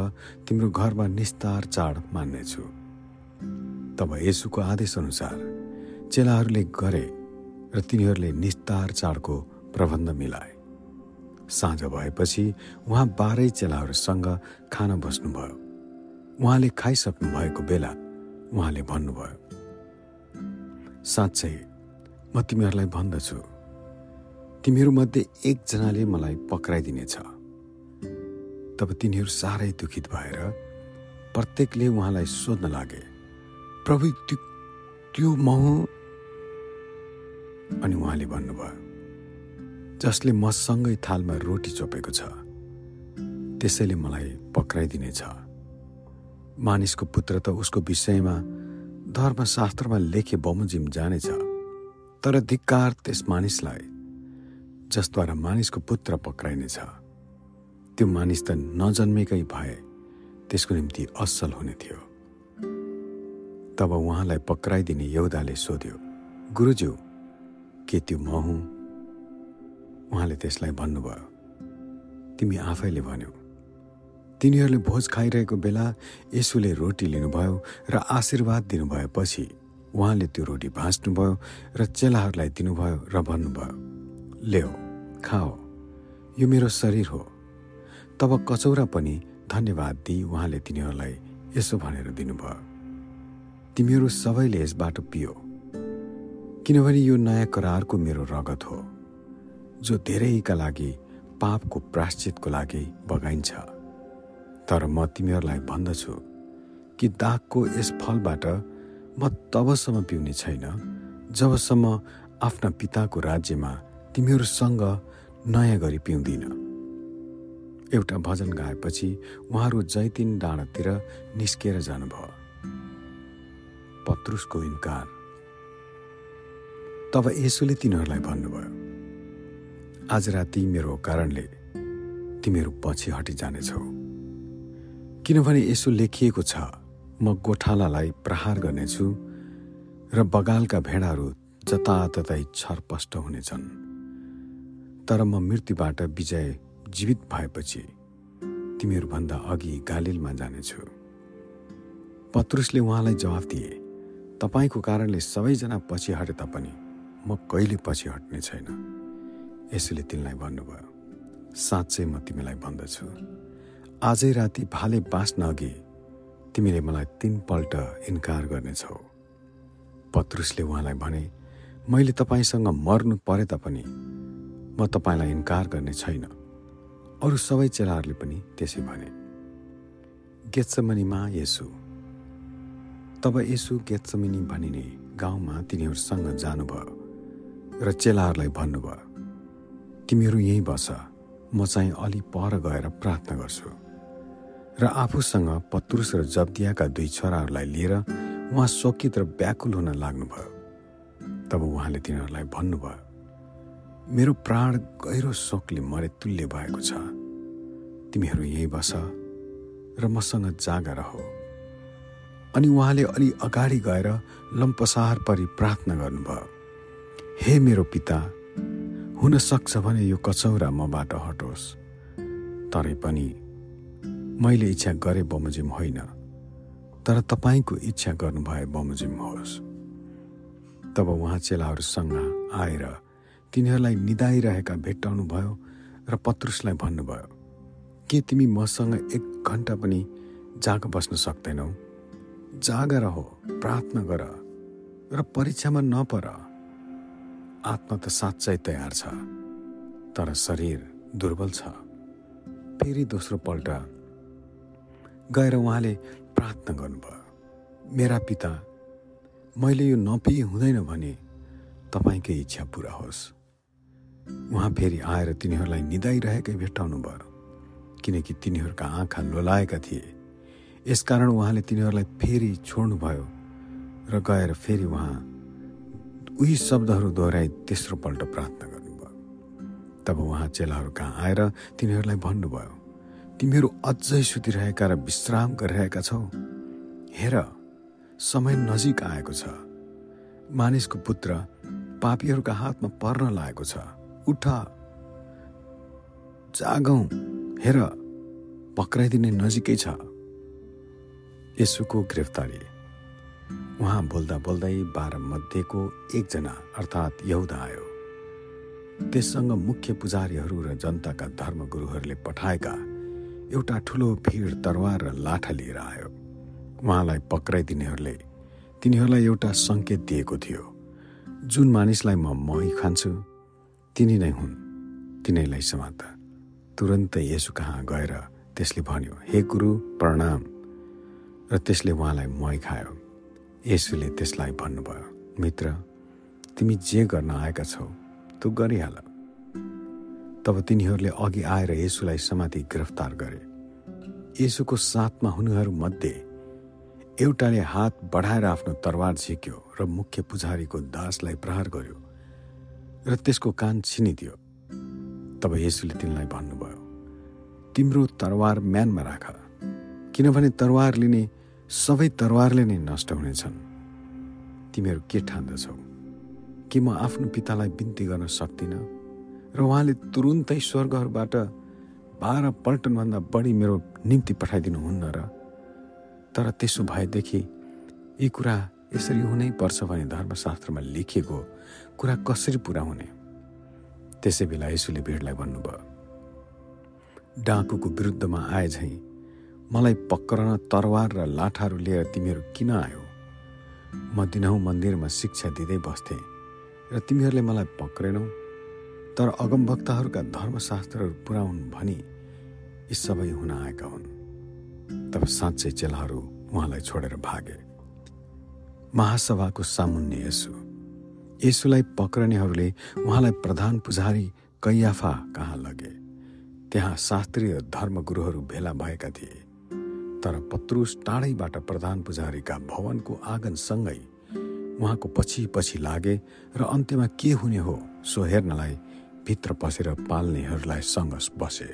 A: तिम्रो घरमा निस्तार चाड मान्नेछु। तब यसुको आदेशअनुसार चेलाहरूले गरे र तिनीहरूले निस्तार चाडको प्रबन्ध मिलाए। साँझ भएपछि उहाँ बाह्रै चेलाहरूसँग खान बस्नुभयो। उहाँले खाइसक्नु भएको बेला उहाँले भन्नुभयो साँच्चै म तिमीहरूलाई भन्दछु तिमीहरूमध्ये एकजनाले मलाई पक्राइदिनेछ। तब तिनीहरू साह्रै दुखित भएर प्रत्येकले उहाँलाई सोध्न लागे प्रभु त्यो त्यो म अनि उहाँले भन्नुभयो जसले मसँगै थालमा रोटी चोपेको छ त्यसैले मलाई पक्राइदिनेछ। मानिसको पुत्र त उसको विषयमा धर्मशास्त्रमा लेखे बमोजिम जानेछ। तर धिक्कार त्यस मानिसलाई जसद्वारा मानिसको पुत्र पक्राइनेछ। त्यो मानिस त नजन्मेकै भए त्यसको निम्ति असल हुने थियो। तब उहाँलाई पक्राइदिने यौदाले सोध्यो गुरुज्यू के त्यो म हुँ उहाँले त्यसलाई भन्नुभयो। तिमी आफैले भन्यौ तिनीहरूले भोज खाइरहेको बेला यसुले रोटी लिनुभयो र आशीर्वाद दिनुभएपछि उहाँले त्यो रोटी भाँच्नुभयो र चेलाहरूलाई दिनुभयो र भन्नुभयो ल्याऊ खाओ। यो मेरो शरीर हो। तब कचौरा पनि धन्यवाद दिई उहाँले तिनीहरूलाई यसो भनेर दिनुभयो। तिमीहरू सबैले यसबाट पियो। किनभने यो नयाँ करारको मेरो रगत हो जो धेरैका लागि पापको प्राश्चितको लागि बगाइन्छ। तर म तिमीहरूलाई भन्दछु कि दागको यस फलबाट म तबसम्म पिउने छैन जबसम्म आफ्ना पिताको राज्यमा तिमीहरूसँग नयाँ गरी पिउँदिन। एउटा भजन गाएपछि उहाँहरू जैतिन डाँडातिर निस्किएर जानुभयो। पत्रुसको इन्कार। तब यसुले तिनीहरूलाई भन्नुभयो आज राति मेरो कारणले तिमीहरू पछि हटि जानेछौ किनभने यसो लेखिएको छ म गोठालालाई प्रहार गर्नेछु र बगालका भेडाहरू जताततै छरपष्ट हुनेछन्। तर म मृत्युबाट विजय जीवित भएपछि तिमीहरूभन्दा अघि गालिलमा जानेछु। पत्रुसले उहाँलाई जवाफ दिए तपाईँको कारणले सबैजना पछि हटे तापनि म कहिले पछि हट्ने छैन। यसुले तिनलाई भन्नुभयो साँच्चै म तिमीलाई भन्दछु। आजै राति भाले बाँच्न अघि तिमीले मलाई तिनपल्ट इन्कार गर्नेछौ। पत्रुसले उहाँलाई भने मैले तपाईँसँग मर्नु परे तापनि म तपाईँलाई इन्कार गर्ने छैन। अरू सबै चेलाहरूले पनि त्यसै भने। गेत्समनीमा यसु। तब यसु गेत्समिनी भनिने गाउँमा तिनीहरूसँग जानुभयो र चेलाहरूलाई भन्नुभयो तिमीहरू यहीँ बस म चाहिँ अलि पर गएर प्रार्थना गर्छु। र आफूसँग पत्रुस र जब्दियाका दुई छोराहरूलाई लिएर उहाँ शोकित र व्याकुल हुन लाग्नुभयो। तब उहाँले तिनीहरूलाई भन्नुभयो मेरो प्राण गहिरो शोकले मरे तुल्य भएको छ। तिमीहरू यहीँ बस र मसँग जागा रह। अनि उहाँले अलि अगाडि गएर लम्पसार परि प्रार्थना गर्नुभयो हे मेरो पिता हुन सक्छ भने यो कचौरा मबाट हटोस्। तरै पनि मैले इच्छा गरे बमोजिम होइन तर तपाईँको इच्छा गर्नुभए बमोजिम होस्। तब उहाँ चेलाहरूसँग आएर तिनीहरूलाई निदाइरहेका भेट्टाउनु भयो र पत्रुसलाई भन्नुभयो के तिमी मसँग एक घन्टा पनि जाग बस्न सक्दैनौ? जागा रह प्रार्थना गर र परीक्षामा नपर। आत्मा त साँच्चै तयार छ तर शरीर दुर्बल छ। फेरि दोस्रो पल्ट गएर उहाँले प्रार्थना गर्नुभयो। मेरा पिता मैले यो नपिए हुँदैन भने तपाईँकै इच्छा पुरा होस्। उहाँ फेरि आएर तिनीहरूलाई निदाइरहेकै भेट्टाउनु भयो किनकि तिनीहरूका आँखा लोलाएका थिए। यसकारण उहाँले तिनीहरूलाई फेरि छोड्नुभयो र गएर फेरि उहाँ उही शब्दहरू दोहोऱ्याई तेस्रो पल्ट प्रार्थना गर्नुभयो। तब उहाँ चेलाहरू कहाँ आएर तिनीहरूलाई भन्नुभयो तिमीहरू अझै सुतिरहेका र विश्राम गरिरहेका छौ। हेर समय नजिक आएको छ। मानिसको पुत्र पापीहरूका हातमा पर्न लागेको छ। उठ। जागौँ। हेर पक्राइदिने नजिकै छ। यसुको गिरफ्तारी। उहाँ बोल्दा बोल्दै बाह्र मध्येको एकजना अर्थात् यहुदा आयो। त्यससँग मुख्य पुजारीहरू र जनताका धर्मगुरुहरूले पठाएका एउटा ठुलो भिड तरवार र लाठा लिएर आयो। उहाँलाई पक्राइदिनेहरूले तिनीहरूलाई एउटा सङ्केत दिएको थियो। जुन मानिसलाई म मही खान्छु तिनी नै हुन्। तिनैलाई समाता तुरन्तै यसु कहाँ गएर त्यसले भन्यो हे गुरु प्रणाम। र त्यसले उहाँलाई मही खायो। यसुले त्यसलाई भन्नुभयो मित्र तिमी जे गर्न आएका छौ त्यो गरिहाल। तब तिनीहरूले अघि आएर यसुलाई समाति गिरफ्तार गरे। यसुको साथमा हुनेहरूमध्ये एउटाले हात बढाएर आफ्नो तरवार झिक्यो र मुख्य पुजारीको दासलाई प्रहार गर्यो र त्यसको कान छिनिदियो। तब यसुले तिनलाई भन्नुभयो तिम्रो तरवार म्यानमा राख किनभने तरवार लिने सबै तरवारले नै नष्ट हुनेछन्। तिमीहरू के ठान्दछौ? कि म आफ्नो पितालाई बिन्ती गर्न सक्दिनँ? र उहाँले तुरुन्तै स्वर्गहरूबाट बाह्र पल्टनभन्दा बढी मेरो निम्ति पठाइदिनुहुन्न र तर त्यसो भएदेखि यी कुरा यसरी हुनै पर्छ भने धर्मशास्त्रमा लेखिएको कुरा कसरी पुरा हुने? त्यसै बेला यसुले भिडलाई भन्नुभयो डाकुको विरुद्धमा आए झैँ मलाई पक्रन तरवार र लाठाहरू लिएर तिमीहरू किन आयो? म दिनहुँ मन्दिरमा शिक्षा दिँदै बस्थेँ र तिमीहरूले मलाई पक्रेनौ। तर अगमभक्तहरूका धर्मशास्त्रहरू पुऱ्याउन् भनी यी सबै हुन आएका हुन्। तब साँच्चै चेलाहरू उहाँलाई छोडेर भागे। महासभाको सामुन्ने यसु। यसुलाई पक्रनेहरूले उहाँलाई प्रधान पुजारी कैयाफा कहाँ लगे? त्यहाँ शास्त्रीय धर्मगुरुहरू भेला भएका थिए। तर पत्रुस टाढैबाट प्रधान पुजारीका भवनको आँगनसँगै उहाँको पछि पछि लागे र अन्त्यमा के हुने हो सो हेर्नलाई भित्र पसेर पाल्नेहरूलाई सँग बसे।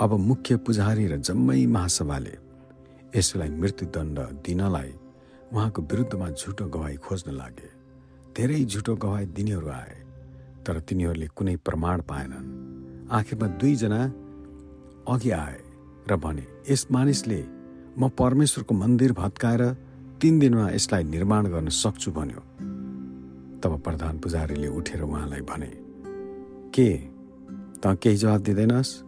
A: अब मुख्य पुजारी र जम्मै महासभाले यसलाई मृत्युदण्ड दिनलाई उहाँको विरुद्धमा झुटो गवाई खोज्न लागे। धेरै झुटो गवाई दिनेहरू आए तर तिनीहरूले कुनै प्रमाण पाएनन्। आखिरमा दुईजना अघि आए र भने यस मानिसले म परमेश्वरको मन्दिर भत्काएर तिन दिनमा यसलाई निर्माण गर्न सक्छु भन्यो। तब प्रधान पुजारीले उठेर उहाँलाई भने के? त केही जवाब दिँदैनस्।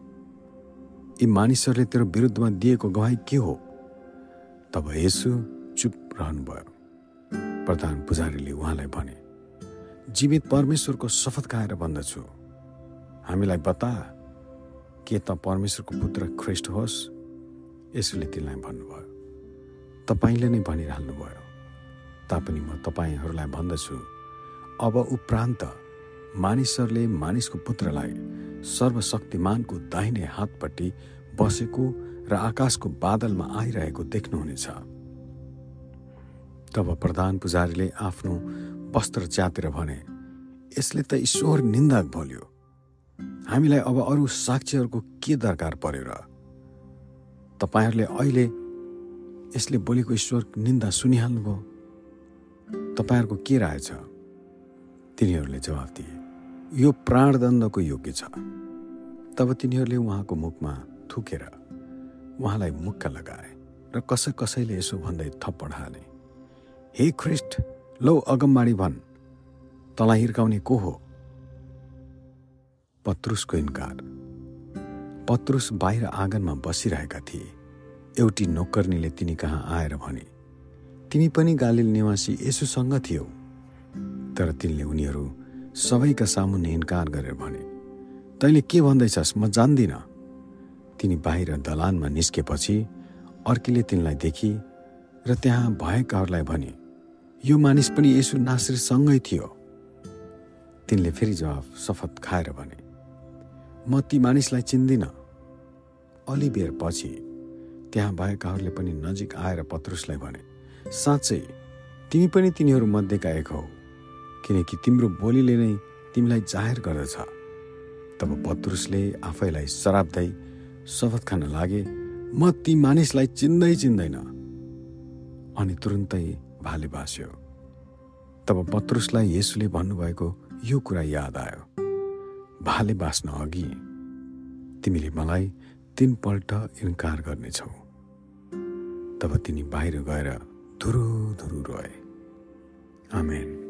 A: यी मानिसहरूले तेरो विरुद्धमा दिएको गवाई के हो? तब यसु चुप रहनुभयो। प्रधान पुजारीले उहाँलाई भने जीवित परमेश्वरको शपथ खाएर भन्दछु हामीलाई बता के त परमेश्वरको पुत्र ख्रिस्ट होस्? यसुले तिनलाई भन्नुभयो। तपाईँले नै भनिरहनुभयो। तापनि म तपाईँहरूलाई भन्दछु। अब उपरान्त मानिसहरूले मानिसको पुत्रलाई सर्वशक्तिमानको दाहिने हातपट्टि बसेको र आकाशको बादलमा आइरहेको देख्नुहुनेछ। तब प्रधान पुजारीले आफ्नो वस्त्र च्यातेर भने यसले त ईश्वर निन्दा भोल्यो हामीलाई अब अरू साक्षीहरूको के दरकार पर्यो र तपाईँहरूले अहिले यसले बोलेको ईश्वर निन्दा सुनिहाल्नुभयो। तपाईँहरूको के राय छ? तिनीहरूले जवाफ दिए। यो प्राणदण्डको योग्य छ। तब तिनीहरूले उहाँको मुखमा थुकेर उहाँलाई मुक्का लगाए र कसै कसैले यसो भन्दै थप्पड हाले हे ख्रिस्ट लौ अगमबाडी भन् तँलाई हिर्काउने को हो? पत्रुसको इन्कार। पत्रुस बाहिर आँगनमा बसिरहेका थिए। एउटी नोकर्नीले तिनी कहाँ आएर भने तिमी पनि गालिल निवासी यसुसँग थियौ। तर तिनले उनीहरू सबैका सामुन्ने इन्कार गरेर भने तैँले के भन्दैछस्? म जान्दिनँ। तिनी बाहिर दलानमा निस्केपछि अर्कीले तिनलाई देखी र त्यहाँ भएकाहरूलाई भने यो मानिस पनि यसु नासिरसँगै थियो। तिनले फेरि जवाफ शपथ खाएर भने म ती मानिसलाई चिन्दिनँ। अलि बेर पछि त्यहाँ भएकाहरूले पनि नजिक आएर पत्रुसलाई भने साँच्चै तिमी पनि तिनीहरू मध्येका एक हौ। किनकि तिम्रो बोलीले नै तिमीलाई जाहेर गर्दछ। तब पत्रुसले आफैलाई शराब्दै शपथ खान लागे म ती मानिसलाई चिन्दै चिन्दैन। अनि तुरुन्तै भाले बास्यो। तब पत्रुसलाई यसुले भन्नुभएको यो कुरा याद आयो। भाले बाँच्न अघि तिमीले मलाई तिनपल्ट इन्कार गर्नेछौ। तब तिनी बाहिर गएर धुरु धुरु रोए। आमेन।